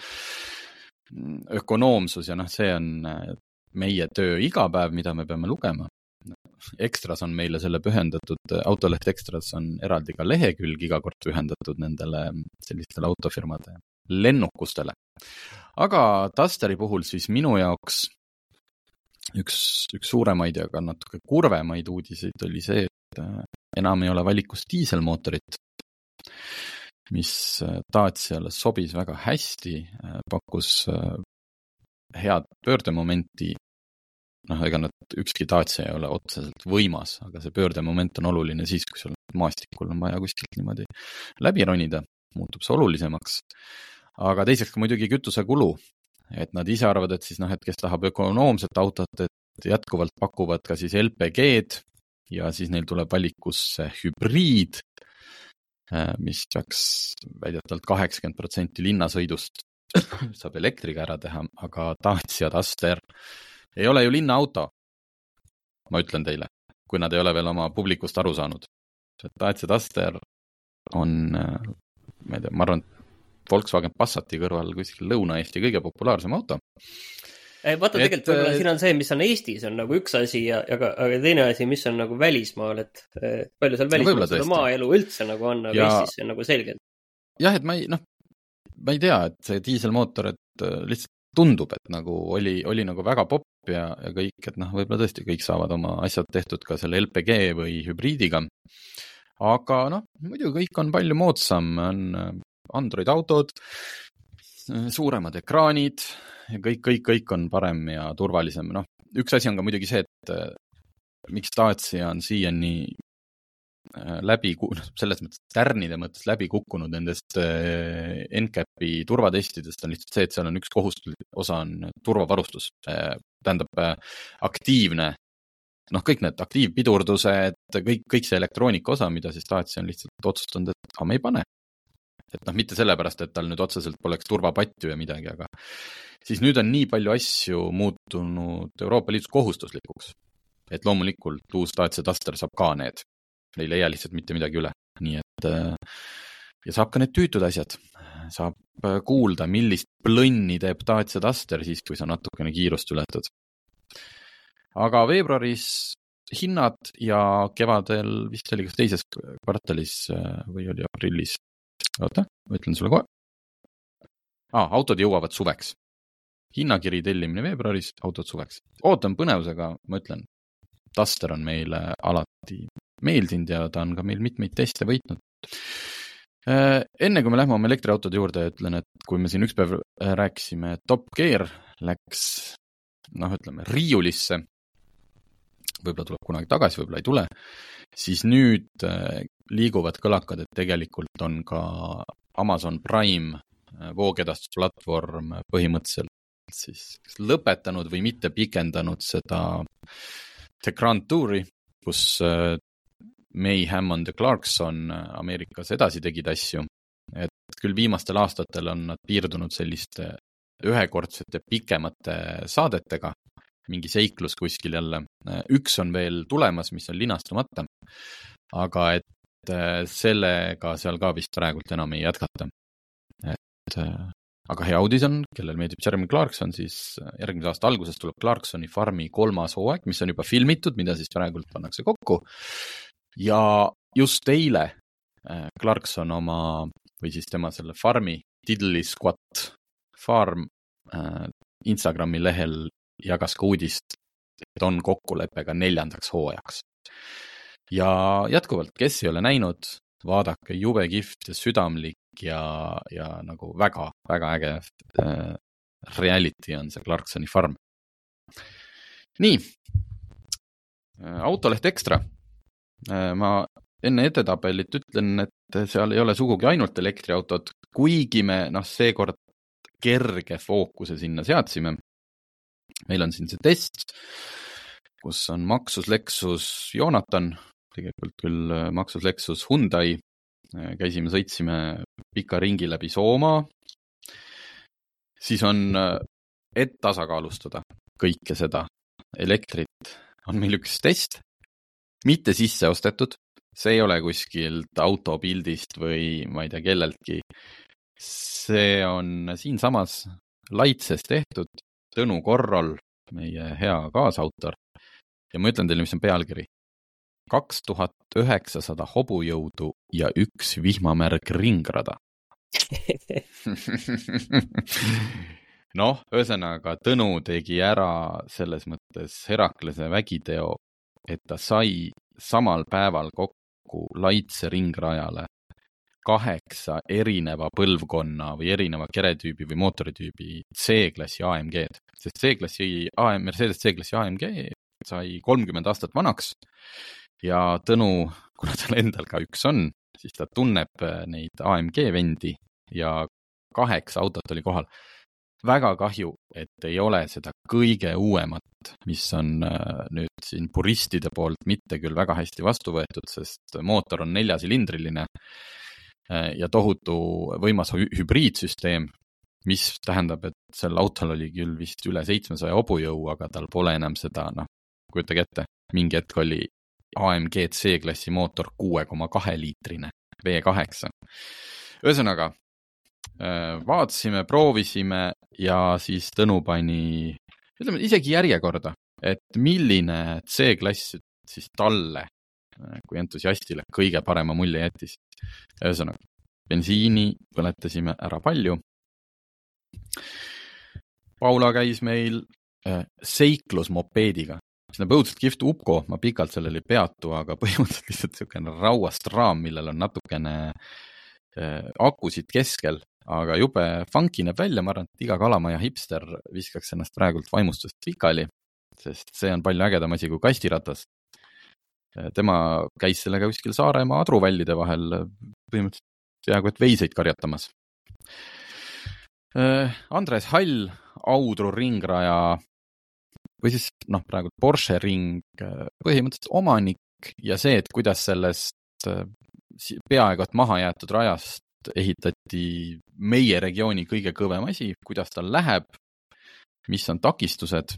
ökonoomsus ja noh, see on äh, meie töö igapäev, mida me peame lugema. Ekstras on meile selle pühendatud, Autoleht Ekstras on eraldi ka lehekülg iga kord pühendatud nendele sellistele autofirmade lennukustele. aga Dusteri puhul siis minu jaoks üks, üks suuremaid ja ka natuke kurvemaid uudiseid oli see, et äh, enam ei ole valikus diiselmootorit, mis äh, Daciale sobis väga hästi, pakkus äh, head pöördemomenti. noh, ega nad, ükski Dacia ei ole otseselt võimas, aga see pöördemoment on oluline siis, kui sul maastikul on vaja kuskilt niimoodi läbi ronida, muutub see olulisemaks. aga teiseks ka muidugi kütusekulu, et nad ise arvavad, et siis noh, et kes tahab ökonoomset autot, et jätkuvalt pakuvad ka siis LPG-d ja siis neil tuleb valikusse hübriid, mis peaks väidetavalt kaheksakümmend protsenti linnasõidust saab elektriga ära teha, aga Dacia Duster ei ole ju linnaauto. ma ütlen teile, kui nad ei ole veel oma publikust aru saanud. Dacia Duster on, ma ei tea, ma arvan, Volkswagen Passati kõrval kuskil Lõuna-Eesti kõige populaarsem auto. vaata, tegelikult võib-olla siin on see, mis on Eestis, on nagu üks asi ja, ka, aga teine asi, mis on nagu välismaal, et palju seal välismaal seda maaelu üldse nagu on, aga ja... Eestis see on nagu selgelt. jah, et ma ei, noh, ma ei tea, et see diiselmootor, et äh, lihtsalt tundub, et nagu oli, oli nagu väga popp ja, ja kõik, et noh, võib-olla tõesti kõik saavad oma asjad tehtud ka selle LPG või hübriidiga. aga noh, muidu kõik on palju moodsam, on äh, Android autod, suuremad ekraanid, kõik, kõik, kõik on parem ja turvalisem, noh, üks asi on ka muidugi see, et äh, miks Dacia on siiani äh, läbi, noh, selles mõttes tärnide mõttes läbi kukkunud nendest äh, NCAP-i turvatestidest on lihtsalt see, et seal on üks kohustuslik osa on turvavarustus, tähendab aktiivne noh, kõik need aktiivpidurdused, kõik, kõik see elektroonika osa, mida siis Dacia on lihtsalt otsustanud, et aga me ei pane et noh, mitte sellepärast, et tal nüüd otseselt poleks turvapatju ja midagi, aga siis nüüd on nii palju asju muutunud Euroopa Liidus kohustuslikuks, et loomulikult uus Duster saab ka need. Ei jää lihtsalt mitte midagi üle, nii et äh, ja saab ka need tüütud asjad, saab äh, kuulda, millist plõnni teeb Duster siis, kui sa natukene kiirust ületad. aga veebruaris hinnad ja kevadel vist oli kas teises kvartalis äh, või oli aprillis oota, ma ütlen sulle kohe ah,. autod jõuavad suveks. hinnakiri tellimine veebruaris, autod suveks. ootan põnevusega, ma ütlen, Duster on meile alati meeldinud ja ta on ka meil mitmeid teste võitnud. Äh, enne kui me lähme oma elektriautode juurde, ütlen, et kui me siin üks päev äh, rääkisime, Top Gear läks noh, ütleme riiulisse. võib-olla tuleb kunagi tagasi, võib-olla ei tule, siis nüüd äh, liiguvad kõlakad, et tegelikult on ka Amazon Prime äh, voogedastusplatvorm põhimõtteliselt siis lõpetanud või mitte pikendanud seda The Grand Touri, kus äh, May Hammond ja Clarkson äh, Ameerikas edasi tegid asju. et küll viimastel aastatel on nad piirdunud selliste ühekordsete pikemate saadetega, mingi seiklus kuskil jälle. üks on veel tulemas, mis on linastamata. aga et Äh, sellega seal ka vist praegult enam ei jätkata. et äh, aga hea uudis on, kellel meeldib Jeremy Clarkson, siis äh, järgmise aasta alguses tuleb Clarksoni farmi kolmas hooaeg, mis on juba filmitud, mida siis praegult pannakse kokku. ja just eile Clarkson oma või siis tema selle farmi Diddley Squat Farm Instagrami lehel jagas ka uudist, et on kokkulepe ka neljandaks hooajaks ja jätkuvalt, kes ei ole näinud, vaadake, jube kihvt ja südamlik ja, ja nagu väga-väga äge äh, reality on see Clarksoni farm. nii äh,, autoleht Ekstra äh,. ma enne edetabelit ütlen, et seal ei ole sugugi ainult elektriautod, kuigi me noh, seekord kerge fookuse sinna seadsime. meil on siin see test, kus on Maxus, Lexus, Jonathan tegelikult küll äh, maksus Lexus Hyundai. Äh, käisime, sõitsime pika ringi läbi Soomaa. siis on, äh, et tasakaalustada kõike seda elektrit, on meil üks test, mitte sisse ostetud, see ei ole kuskilt autopildist või ma ei tea kelleltki. see on siinsamas Laitses tehtud, Tõnu Korrol, meie hea kaasautor. ja ma ütlen teile, mis on pealkiri kaks tuhat üheksasada hobujõudu ja üks vihmamärg ringrada. Noh, ühesõnaga Tõnu tegi ära selles mõttes Heraklase vägiteo, et ta sai samal päeval kokku Laitse ringrajale kaheksa erineva põlvkonna või erineva keretüübi või mootoritüübi C-klassi AMG-d, sest C-klassi Mercedes C-klassi AMG sai kolmkümmend aastat vanaks ja Tõnu, kuna tal endal ka üks on, siis ta tunneb äh, neid AMG vendi ja kaheksa autot oli kohal. väga kahju, et ei ole seda kõige uuemat, mis on äh, nüüd siin puristide poolt mitte küll väga hästi vastu võetud, sest mootor on neljasilindriline äh, ja tohutu võimas hübriidsüsteem, mis tähendab, et sel autol oli küll vist üle seitsmesaja hobujõu, aga tal pole enam seda, noh, kujutage ette, mingi hetk oli AMG C-klassi mootor kuue koma kahe liitrine V8. ühesõnaga äh, vaatasime, proovisime ja siis Tõnu pani, ütleme isegi järjekorda, et milline C-klass siis talle kui entusiastile kõige parema mulje jättis. ühesõnaga, bensiini põletasime ära palju. Paula käis meil äh, seiklusmopeediga, mis näeb õudselt kihvt Upco, ma pikalt sellel ei peatu, aga põhimõtteliselt lihtsalt niisugune rauast raam, millel on natukene äh, akusid keskel, aga jube funky näeb välja, ma arvan, et iga kalamaja hipster viskaks ennast praegult vaimustust pikali, sest see on palju ägedam asi kui kastiratas tema käis sellega kuskil Saaremaa adruvällide vahel põhimõtteliselt peaaegu et veiseid karjatamas. Äh, Andres Hall, Audru ringraja või siis noh, praegu Porsche ring, põhimõtteliselt omanik ja see, et kuidas sellest äh, peaaegu et maha jäetud rajast ehitati meie regiooni kõige kõvem asi, kuidas tal läheb, mis on takistused.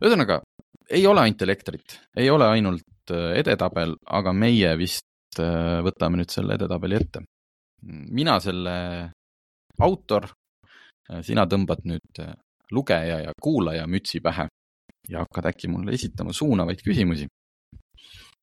ühesõnaga, ei ole ainult elektrit, ei ole ainult Äh, edetabel, aga meie vist äh, võtame nüüd selle edetabeli ette. mina selle autor, sina tõmbad nüüd lugeja ja kuulaja mütsi pähe ja hakkad äkki mulle esitama suunavaid küsimusi.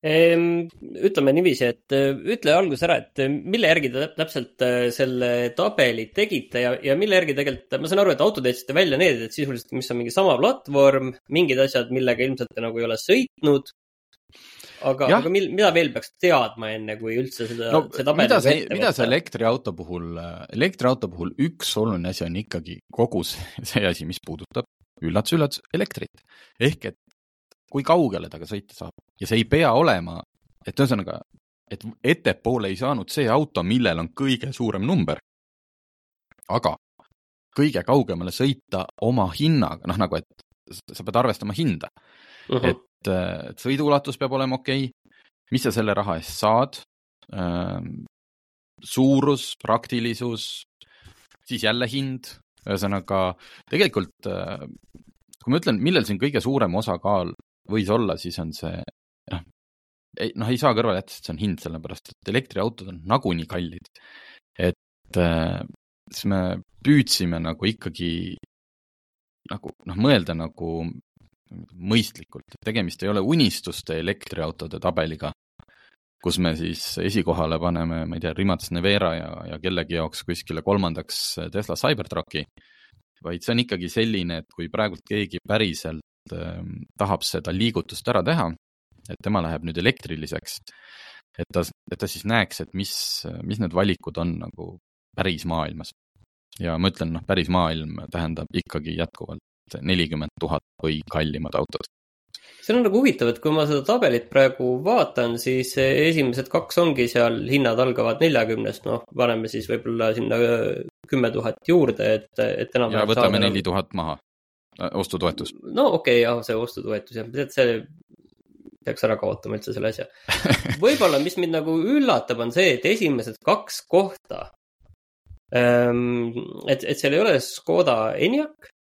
Ütleme niiviisi, et ütle alguses ära, et mille järgi te täpselt selle tabeli tegite ja, ja mille järgi tegelikult, ma saan aru, et autod jätsite välja need, et sisuliselt, mis on mingi sama platvorm, mingid asjad, millega ilmselt te nagu ei ole sõitnud aga, aga mil, mida veel peaks teadma enne, kui üldse seda no,, see tabel mida see, mida see elektriauto puhul, elektriauto puhul üks oluline asi on ikkagi kogu see, see asi, mis puudutab üllatus-üllatus elektrit. ehk et kui kaugele temaga sõita saab ja see ei pea olema, et ühesõnaga, et ettepoole ei saanud see auto, millel on kõige suurem number. aga kõige kaugemale sõita oma hinnaga, noh nagu, et sa pead arvestama hinda uh. -huh. et et, et sõiduulatus peab olema okei okay., mis sa selle raha eest saad, ähm, suurus, praktilisus, siis jälle hind, ühesõnaga tegelikult äh, kui ma ütlen, millel siin kõige suurem osakaal võis olla, siis on see noh, ei, noh, ei saa kõrvale jätta, et see on hind, sellepärast et elektriautod on nagunii kallid. et äh, siis me püüdsime nagu ikkagi nagu noh, mõelda nagu mõistlikult, tegemist ei ole unistuste elektriautode tabeliga, kus me siis esikohale paneme, ma ei tea, Rimac Nevera ja, ja kellegi jaoks kuskile kolmandaks Tesla Cybertrucki, vaid see on ikkagi selline, et kui praegult keegi päriselt äh, tahab seda liigutust ära teha, et tema läheb nüüd elektriliseks, et ta, et ta siis näeks, et mis, mis need valikud on nagu päris maailmas. ja ma ütlen, noh, päris maailm tähendab ikkagi jätkuvalt nelikümmend tuhat või kallimad autod. see on nagu huvitav, et kui ma seda tabelit praegu vaatan, siis esimesed kaks ongi seal, hinnad algavad neljakümnest, noh, paneme siis võib-olla sinna kümme tuhat juurde, et, et enam-vähem. ja võtame neli tuhat maha, äh, ostutoetus. no okei okay,, jah, see ostutoetus jah, tead, see peaks ära kaotama üldse selle asja. võib-olla, mis mind nagu üllatab, on see, et esimesed kaks kohta ähm,. et, et seal ei ole Škoda Enyaq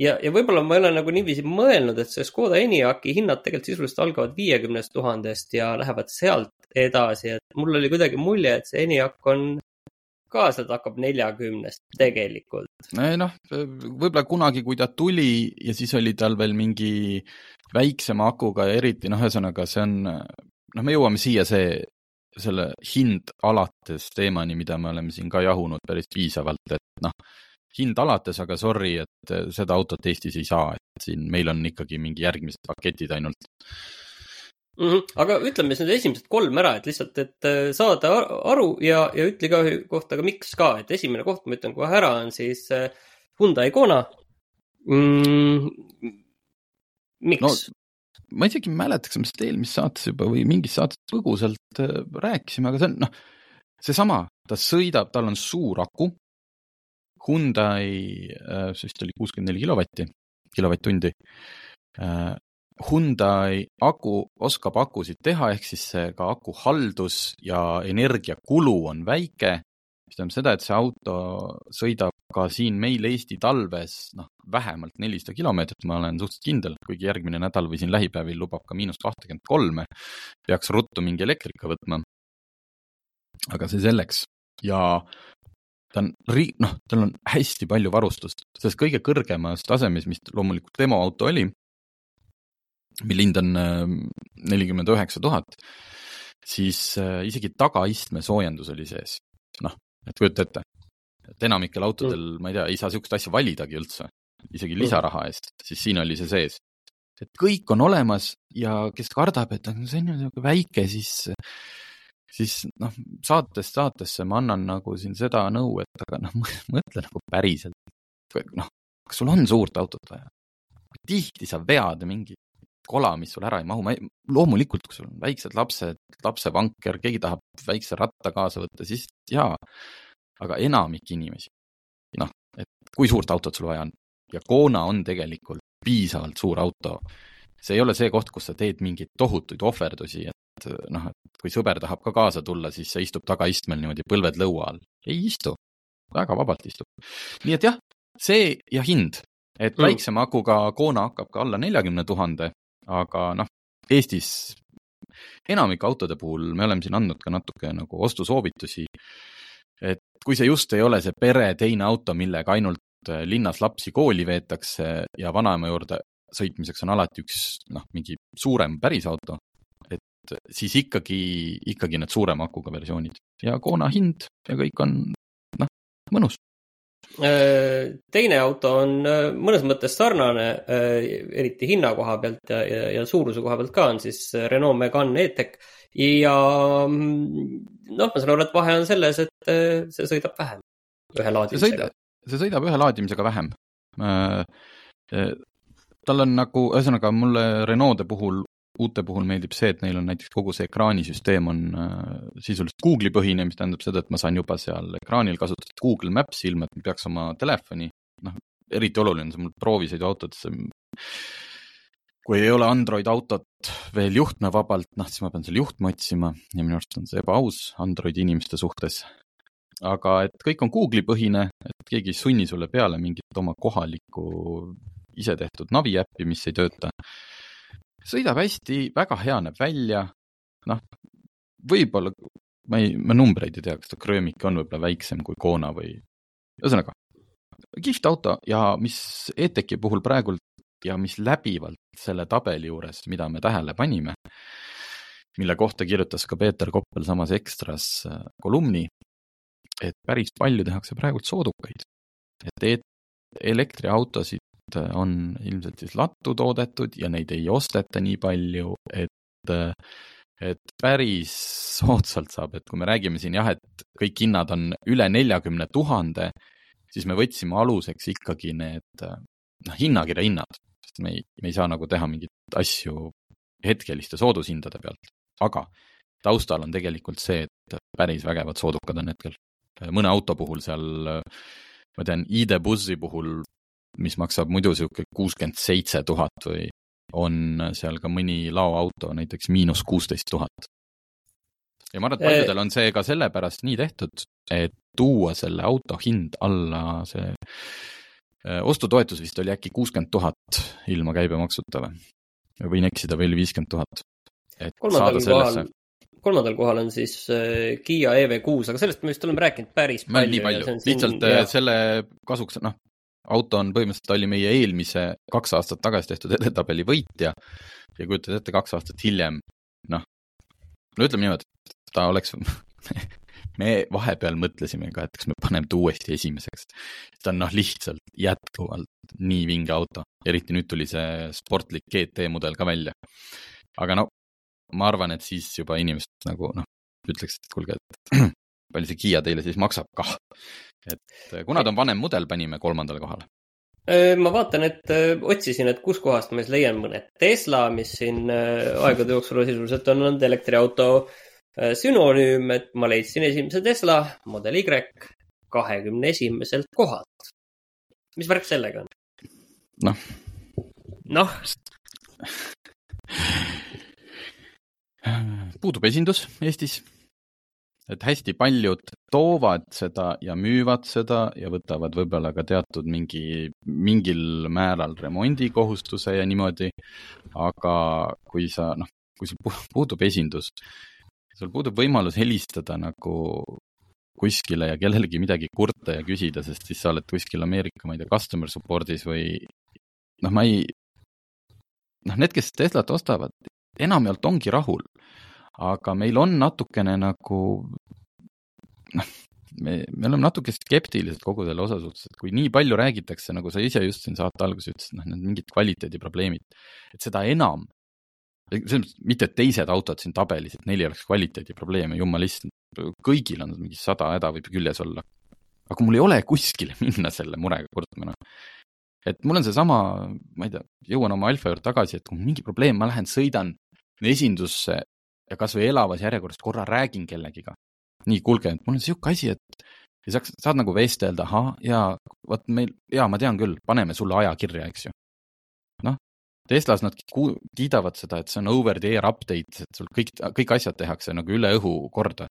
ja, ja võib-olla ma ei ole nagu niiviisi mõelnud, et see Škoda Enyaqi hinnad tegelikult sisuliselt algavad viiekümnest tuhandest ja lähevad sealt edasi, et mul oli kuidagi mulje, et see Enyaq on ka sealt hakkab neljakümnest tegelikult. noh, võib-olla kunagi, kui ta tuli ja siis oli tal veel mingi väiksema akuga ja eriti noh, ühesõnaga see on, noh, me jõuame siia see, selle hind alates teemani, mida me oleme siin ka jahunud päris piisavalt, et noh hind alates, aga sorry, et äh, seda autot Eestis ei saa, et siin meil on ikkagi mingi järgmised paketid ainult mm. -hmm. aga ütleme siis need esimesed kolm ära, et lihtsalt, et äh, saada aru ja, ja ütle ka kohta ka miks ka, et esimene koht, ma ütlen kohe ära, on siis äh, Hyundai Kona mm,. miks no,? ma isegi ei mäleta, kas me sellest eelmises saates juba või mingis saates põgusalt rääkisime, aga see on noh, seesama, ta sõidab, tal on suur aku, Hyundai, äh, see vist oli kuuskümmend neli kilovatti, kilovatt-tundi. Äh, Hyundai aku oskab akusid teha, ehk siis ka aku haldus ja energiakulu on väike mis tähendab seda, et see auto sõidab ka siin meil Eesti talves noh, vähemalt nelisada kilomeetrit, ma olen suhteliselt kindel, kuigi järgmine nädal või siin lähipäevil lubab ka miinus kahtekümmet kolme. peaks ruttu mingi elektrika võtma. aga see selleks ja ta on, noh, tal on hästi palju varustust, selles kõige kõrgemas tasemes, mis loomulikult demoauto oli, mille hind on ähm, nelikümmend üheksa tuhat, siis äh, isegi tagaistme soojendus oli sees. noh, et kujuta ette, et enamikel autodel mm., ma ei tea, ei saa niisugust asja validagi üldse, isegi mm. lisaraha eest, siis siin oli see sees. et kõik on olemas ja kes kardab, et see on ju niisugune väike, siis, siis noh, saatest saatesse ma annan nagu siin seda nõu, et aga noh, mõtle nagu päriselt, noh, kas sul on suurt autot vaja? tihti sa vead mingi kola, mis sul ära ei mahu, ma ei, loomulikult, kui sul on väiksed lapsed, lapsevanker, keegi tahab väikse ratta kaasa võtta, siis jaa, aga enamik inimesi, noh, et kui suurt autot sul vaja on ja Kona on tegelikult piisavalt suur auto. see ei ole see koht, kus sa teed mingeid tohutuid ohverdusi, et noh, et kui sõber tahab ka kaasa tulla, siis see istub tagaistmel niimoodi põlved lõua all. ei istu, väga vabalt istub. nii et jah, see ja hind, et mm. väiksema akuga Kona hakkab ka alla neljakümne tuhande, aga noh, Eestis enamike autode puhul me oleme siin andnud ka natuke nagu ostusoovitusi et kui see just ei ole see pere teine auto, millega ainult äh, linnas lapsi kooli veetakse ja vanaema juurde sõitmiseks on alati üks noh, mingi suurem päris auto, siis ikkagi, ikkagi need suurema akuga versioonid ja Kona hind ja kõik on noh, mõnus äh, teine auto on äh, mõnes mõttes sarnane, eriti hinna koha pealt ja, ja, ja suuruse koha pealt ka on siis Renault Megane E-Tech ja mm, noh, ma saan aru, et vahe on selles, et äh, see sõidab vähem ühe laadimisega. see sõidab ühe laadimisega vähem. Äh, äh, tal on nagu, ühesõnaga mulle Renault'de puhul, uute puhul meeldib see, et neil on näiteks kogu see ekraanisüsteem on sisuliselt Google'i põhine, mis tähendab seda, et ma saan juba seal ekraanil kasutada Google Maps'i, ilma et ma peaks oma telefoni, noh, eriti oluline on see mul proovisõiduautodes kui ei ole Android autot veel juhtmevabalt, noh, siis ma pean selle juhtme otsima ja minu arust on see ebaaus Androidi inimeste suhtes. aga et kõik on Google'i põhine, et keegi ei sunni sulle peale mingit oma kohalikku isetehtud navi äppi, mis ei tööta. Sõidab hästi, väga hea näeb välja, noh, võib-olla, ma ei, ma numbreid ei tea, kas ta Kröömik on võib-olla väiksem kui Kona või, ühesõnaga, kihvt auto ja mis E-Techi puhul praegult ja mis läbivalt selle tabeli juures, mida me tähele panime, mille kohta kirjutas ka Peeter Koppel samas Ekstras äh, kolumni, et päris palju tehakse praegult soodukaid. et e elektriautosid on ilmselt siis lattu toodetud ja neid ei osteta nii palju, et äh, et päris soodsalt saab, et kui me räägime siin jah, et kõik hinnad on üle neljakümne tuhande, siis me võtsime aluseks ikkagi need äh, noh, hinnakirja hinnad. Sest me ei, me ei saa nagu teha mingeid asju hetkeliste soodushindade pealt, aga taustal on tegelikult see, et päris vägevad soodukad on hetkel. mõne auto puhul seal, ma tean, ID Bussi puhul, mis maksab muidu niisugune kuuskümmend seitse tuhat või on seal ka mõni laoauto näiteks miinus kuusteist tuhat. ja ma arvan, et paljudel on see ka sellepärast nii tehtud, et tuua selle auto hind alla see Äh, ostutoetus vist oli äkki kuuskümmend tuhat ilma käibemaksuta või? võin eksida, oli viiskümmend tuhat? et kolmandal saada sellesse. kolmandal kohal on siis äh, Kiia EV6, aga sellest me vist oleme rääkinud päris palju. nii palju, lihtsalt äh, selle kasuks, noh, auto on põhimõtteliselt, oli meie eelmise kaks aastat tagasi tehtud edetabeli võitja ja kujutad ette, kaks aastat hiljem, noh, no ütleme niimoodi, ta oleks me vahepeal mõtlesime ka, et kas me paneme ta uuesti esimeseks. ta on noh, lihtsalt jätkuvalt nii vinge auto, eriti nüüd tuli see sportlik GT mudel ka välja. aga no ma arvan, et siis juba inimesed nagu noh, ütleks, et kuulge, et palju see Kiia teile siis maksab kah. et kuna ta on vanem mudel, panime kolmandale kohale ma vaatan, et otsisin, et kuskohast ma siis leian mõne Tesla, mis siin aegade jooksul sisuliselt on olnud elektriauto Äh, sünonüüm, et ma leidsin esimese Tesla Model Y kahekümne esimeselt kohalt. mis värk sellega on? noh. noh. puudub esindus Eestis. Et hästi paljud toovad seda ja müüvad seda ja võtavad võib-olla ka teatud mingi, mingil määral remondikohustuse ja niimoodi. aga kui sa, noh, kui sul puudub esindus, sul puudub võimalus helistada nagu kuskile ja kellelegi midagi kurta ja küsida, sest siis sa oled kuskil Ameerika, ma ei tea, customer support'is või noh, ma ei, noh, need, kes Teslat ostavad, enamjaolt ongi rahul aga meil on natukene nagu noh, me, me oleme natuke skeptilised kogu selle osa suhtes, et kui nii palju räägitakse, nagu sa ise just siin saate alguses ütlesid, noh, need mingid kvaliteediprobleemid, et seda enam, selles mõttes mitte, et teised autod siin tabelis, et neil ei oleks kvaliteediprobleeme, jumal issand, kõigil on mingi sada häda võib küljes olla. aga mul ei ole kuskile minna selle murega kurtma, noh. et mul on seesama, ma ei tea, jõuan oma Alfa juurde tagasi, et kui mingi probleem, ma lähen sõidan esindusse ja kasvõi elavas järjekorras korra räägin kellegiga. nii, kuulge, mul on niisugune asi, et ja saaks, saad nagu vestelda, ahah, jaa, vot meil, jaa, ma tean küll, paneme sulle aja kirja, eks ju. noh, Teslas nad kiidavad seda, et see on over the air update, et sul kõik, kõik asjad tehakse nagu üle õhu korda.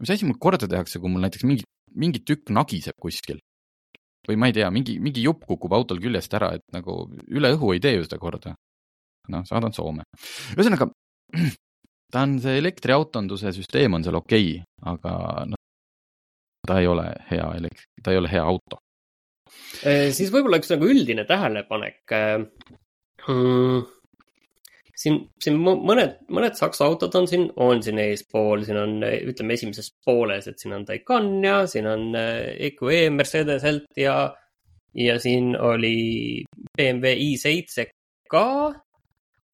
mis asi mul korda tehakse, kui mul näiteks mingi, mingi tükk nagiseb kuskil? või ma ei tea, mingi, mingi jupp kukub autol küljest ära, et nagu üle õhu ei tee ju seda korda. noh, saadan Soome. ühesõnaga, ta on, see elektriautonduse süsteem on seal okei okay,, aga noh, ta ei ole hea elek-, ta ei ole hea auto. Äh, siis võib-olla üks nagu üldine tähelepanek hmm,. siin, siin mõned, mõned saksa autod on siin, on siin eespool, siin on, ütleme esimeses pooles, et siin on Taycan ja siin on EQE Mercedeselt ja, ja siin oli BMW i7 ka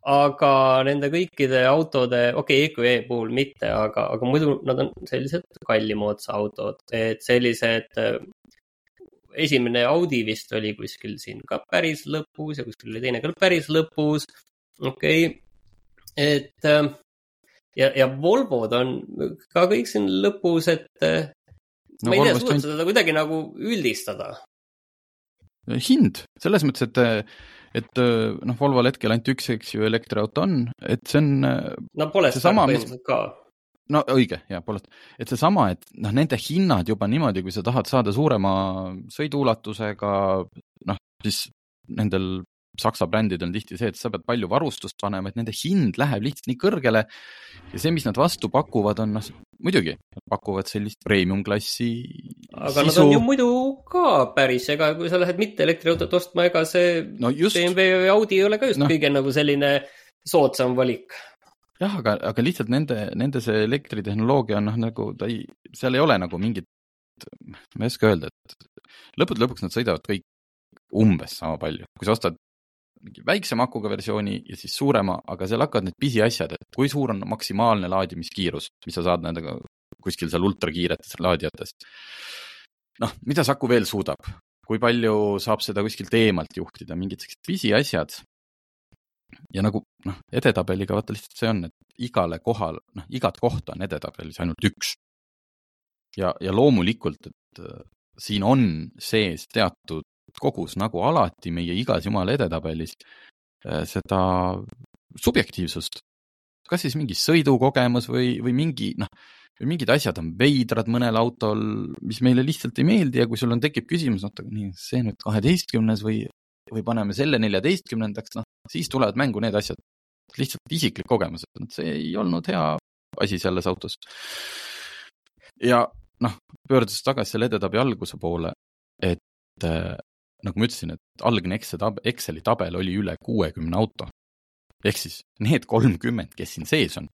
aga nende kõikide autode, okei okay,, EQE puhul mitte, aga, aga muidu nad on sellised kallimoodsa autod, et sellised. Äh, esimene Audi vist oli kuskil siin ka päris lõpus ja kuskil oli teine ka päris lõpus. okei okay., et äh, ja, ja Volvod on ka kõik siin lõpus, et äh, no, ma ei tea, suudad seda kuidagi nagu üldistada? hind, selles mõttes, et et äh, noh, Volvol hetkel ainult üks, eks ju, elektriauto on, et see on. Äh, no Polestar põhimõtteliselt ka. no õige, jaa, Polestar, et seesama, et noh, nende hinnad juba niimoodi, kui sa tahad saada suurema sõiduulatusega, noh, siis nendel Saksa brändidel on tihti see, et sa pead palju varustust panema, et nende hind läheb lihtsalt nii kõrgele. ja see, mis nad vastu pakuvad, on noh, muidugi, pakuvad sellist premium klassi. aga sisu. nad on ju muidu ka päris, ega kui sa lähed mitte elektriautot ostma, ega see no just, BMW või Audi ei ole ka just no. kõige nagu selline soodsam valik. jah, aga, aga lihtsalt nende, nende see elektritehnoloogia on noh, nagu ta ei, seal ei ole nagu mingit, ma ei oska öelda, et lõppude lõpuks nad sõidavad kõik umbes sama palju, kui sa ostad mingi väiksema akuga versiooni ja siis suurema, aga seal hakkavad need pisiasjad, et kui suur on maksimaalne laadimiskiirus, mis sa saad nendega kuskil seal ultrakiiretes laadijates. noh, mida see aku veel suudab, kui palju saab seda kuskilt eemalt juhtida, mingid sellised pisiasjad. ja nagu noh, edetabeliga vaata lihtsalt see on, et igale kohal, noh, igat kohta on edetabelis ainult üks. ja, ja loomulikult, et äh, siin on sees teatud kogus nagu alati meie igas jumala edetabelis äh, seda subjektiivsust. kas siis mingi sõidukogemus või, või mingi noh, mingid asjad on veidrad mõnel autol, mis meile lihtsalt ei meeldi ja kui sul on, tekib küsimus, oota, nii, see nüüd kaheteistkümnes või, või paneme selle neljateistkümnendaks, noh, siis tulevad mängu need asjad. lihtsalt isiklik kogemus, et see ei olnud hea asi selles autos. ja noh, pöördudes tagasi selle edetabi alguse poole, et äh, nagu ma ütlesin, et algne Excel tab-, Exceli tabel oli üle kuuekümne auto. ehk siis need kolmkümmend, kes siin sees on,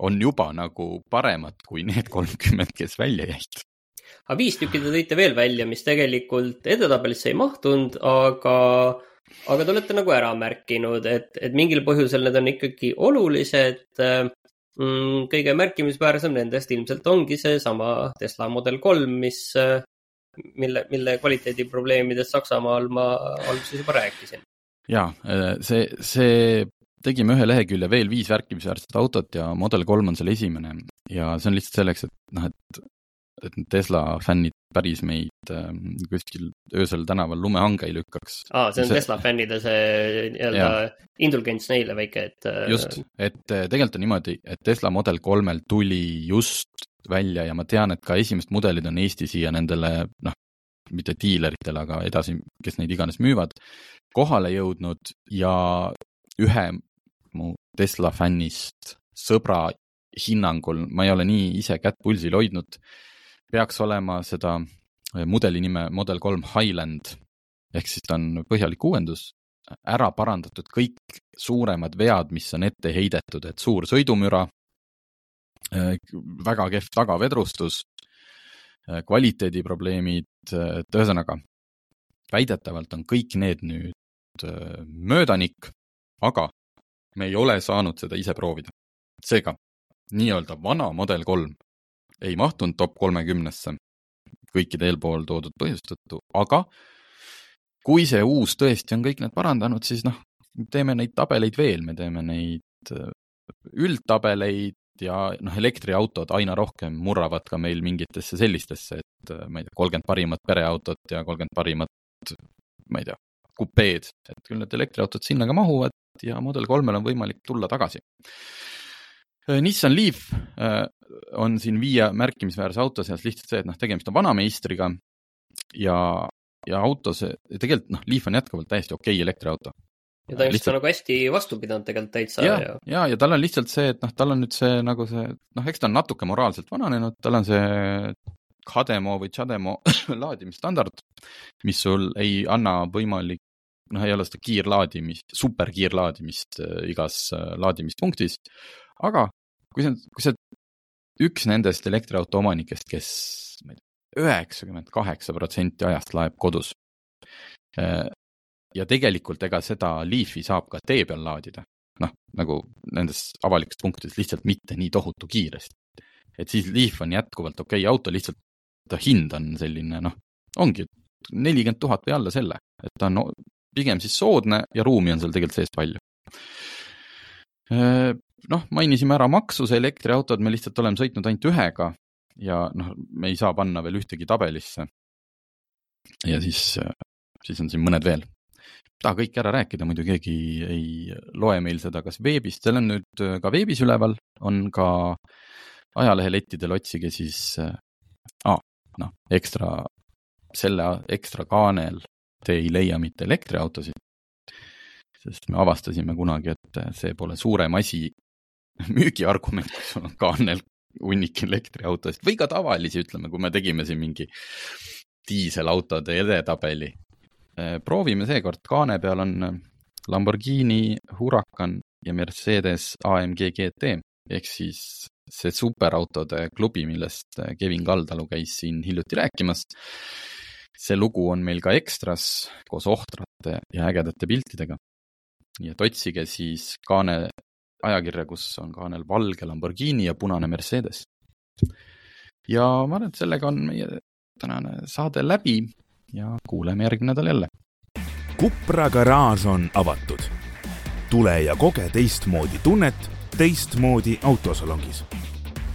on juba nagu paremad kui need kolmkümmend, kes välja jäid. aga viis tükki te tõite veel välja, mis tegelikult edetabelisse ei mahtunud, aga, aga te olete nagu ära märkinud, et, et mingil põhjusel need on ikkagi olulised mm,. kõige märkimisväärsem nendest ilmselt ongi seesama Tesla Model kolm, mis mille, mille kvaliteediprobleemidest Saksamaal ma alguses juba rääkisin. ja see, see, tegime ühe lehekülje veel viis märkimisväärset autot ja Model kolm on seal esimene ja see on lihtsalt selleks, et noh, et et Tesla fännid päris meid äh, kuskil öösel tänaval lumehange ei lükkaks. aa, see on see... Tesla fännide see nii-öelda indulgents neile väike, et. just, et tegelikult on niimoodi, et Tesla Model kolmel tuli just välja ja ma tean, et ka esimesed mudelid on Eesti siia nendele, noh, mitte diileritele, aga edasi, kes neid iganes müüvad, kohale jõudnud ja ühe mu Tesla fännist sõbra hinnangul, ma ei ole nii ise kätt pulsil hoidnud, peaks olema seda mudeli nime Model kolm Highland ehk siis ta on põhjalik uuendus, ära parandatud kõik suuremad vead, mis on ette heidetud, et suur sõidumüra, väga kehv tagavedrustus, kvaliteediprobleemid, et ühesõnaga väidetavalt on kõik need nüüd möödanik, aga me ei ole saanud seda ise proovida. seega nii-öelda vana Model kolm ei mahtunud top kolmekümnesse kõikide eelpool toodud põhjuste tõttu, aga kui see uus tõesti on kõik need parandanud, siis noh, teeme neid tabeleid veel, me teeme neid äh, üldtabeleid ja noh, elektriautod aina rohkem murravad ka meil mingitesse sellistesse, et äh, ma ei tea, kolmkümmend parimat pereautot ja kolmkümmend parimat, ma ei tea, kupeed, et küll need elektriautod sinna ka mahuvad ja Model kolmel on võimalik tulla tagasi. Äh, Nissan Leaf äh, on siin viie märkimisväärse auto seas lihtsalt see, et noh, tegemist on vanameistriga ja, ja auto see, tegelikult noh, Leaf on jätkuvalt täiesti okei okay elektriauto. ja ta on lihtsalt nagu hästi vastu pidanud tegelikult täitsa. ja, ja, ja, ja tal on lihtsalt see, et noh, tal on nüüd see nagu see, noh, eks ta on natuke moraalselt vananenud, tal on see HDMO või CHAdeMO laadimisstandard, mis sul ei anna võimalik noh, ei ole seda kiirlaadimist, superkiirlaadimist äh, igas laadimispunktis aga kui sa, kui sa üks nendest elektriauto omanikest, kes, ma ei tea, üheksakümmend kaheksa protsenti ajast laeb kodus. Äh, ja tegelikult ega seda Leafi saab ka tee peal laadida, noh, nagu nendes avalikes punktides lihtsalt mitte nii tohutu kiiresti. et siis Leaf on jätkuvalt okei okay auto, lihtsalt ta hind on selline, noh, ongi nelikümmend tuhat või alla selle, et ta on pigem siis soodne ja ruumi on seal tegelikult sees palju noh, mainisime ära maksuse, elektriautod me lihtsalt oleme sõitnud ainult ühega ja noh, me ei saa panna veel ühtegi tabelisse. ja siis, siis on siin mõned veel. taha kõike ära rääkida, muidu keegi ei loe meil seda kas veebist, seal on nüüd ka veebis üleval, on ka ajalehelettidel, otsige siis ah,, noh, ekstra, selle ekstra kaanel te ei leia mitte elektriautosid, sest me avastasime kunagi, et see pole suurem asi müügiargument, kui sul on kaanel hunnik elektriautosid või ka tavalisi, ütleme, kui me tegime siin mingi diiselautode edetabeli. Proovime seekord, kaane peal on Lamborghini Huracan ja Mercedes AMG GT ehk siis see superautode klubi, millest Kevin Kaldalu käis siin hiljuti rääkimas. see lugu on meil ka ekstras koos ohtrate ja ägedate piltidega. nii et otsige siis kaane ajakirja, kus on kaanel valge Lamborghini ja punane Mercedes. ja ma arvan, et sellega on meie tänane saade läbi ja kuuleme järgmine nädal jälle. Kupra garaaž on avatud. tule ja koge teistmoodi tunnet teistmoodi autosalongis.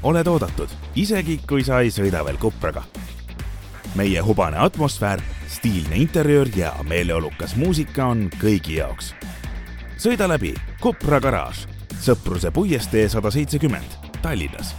oled oodatud, isegi kui sa ei sõida veel Kupraga. meie hubane atmosfäär, stiilne interjöör ja meeleolukas muusika on kõigi jaoks. sõida läbi Kupra garaaž Sõpruse puiestee sada seitsekümmend Tallinnas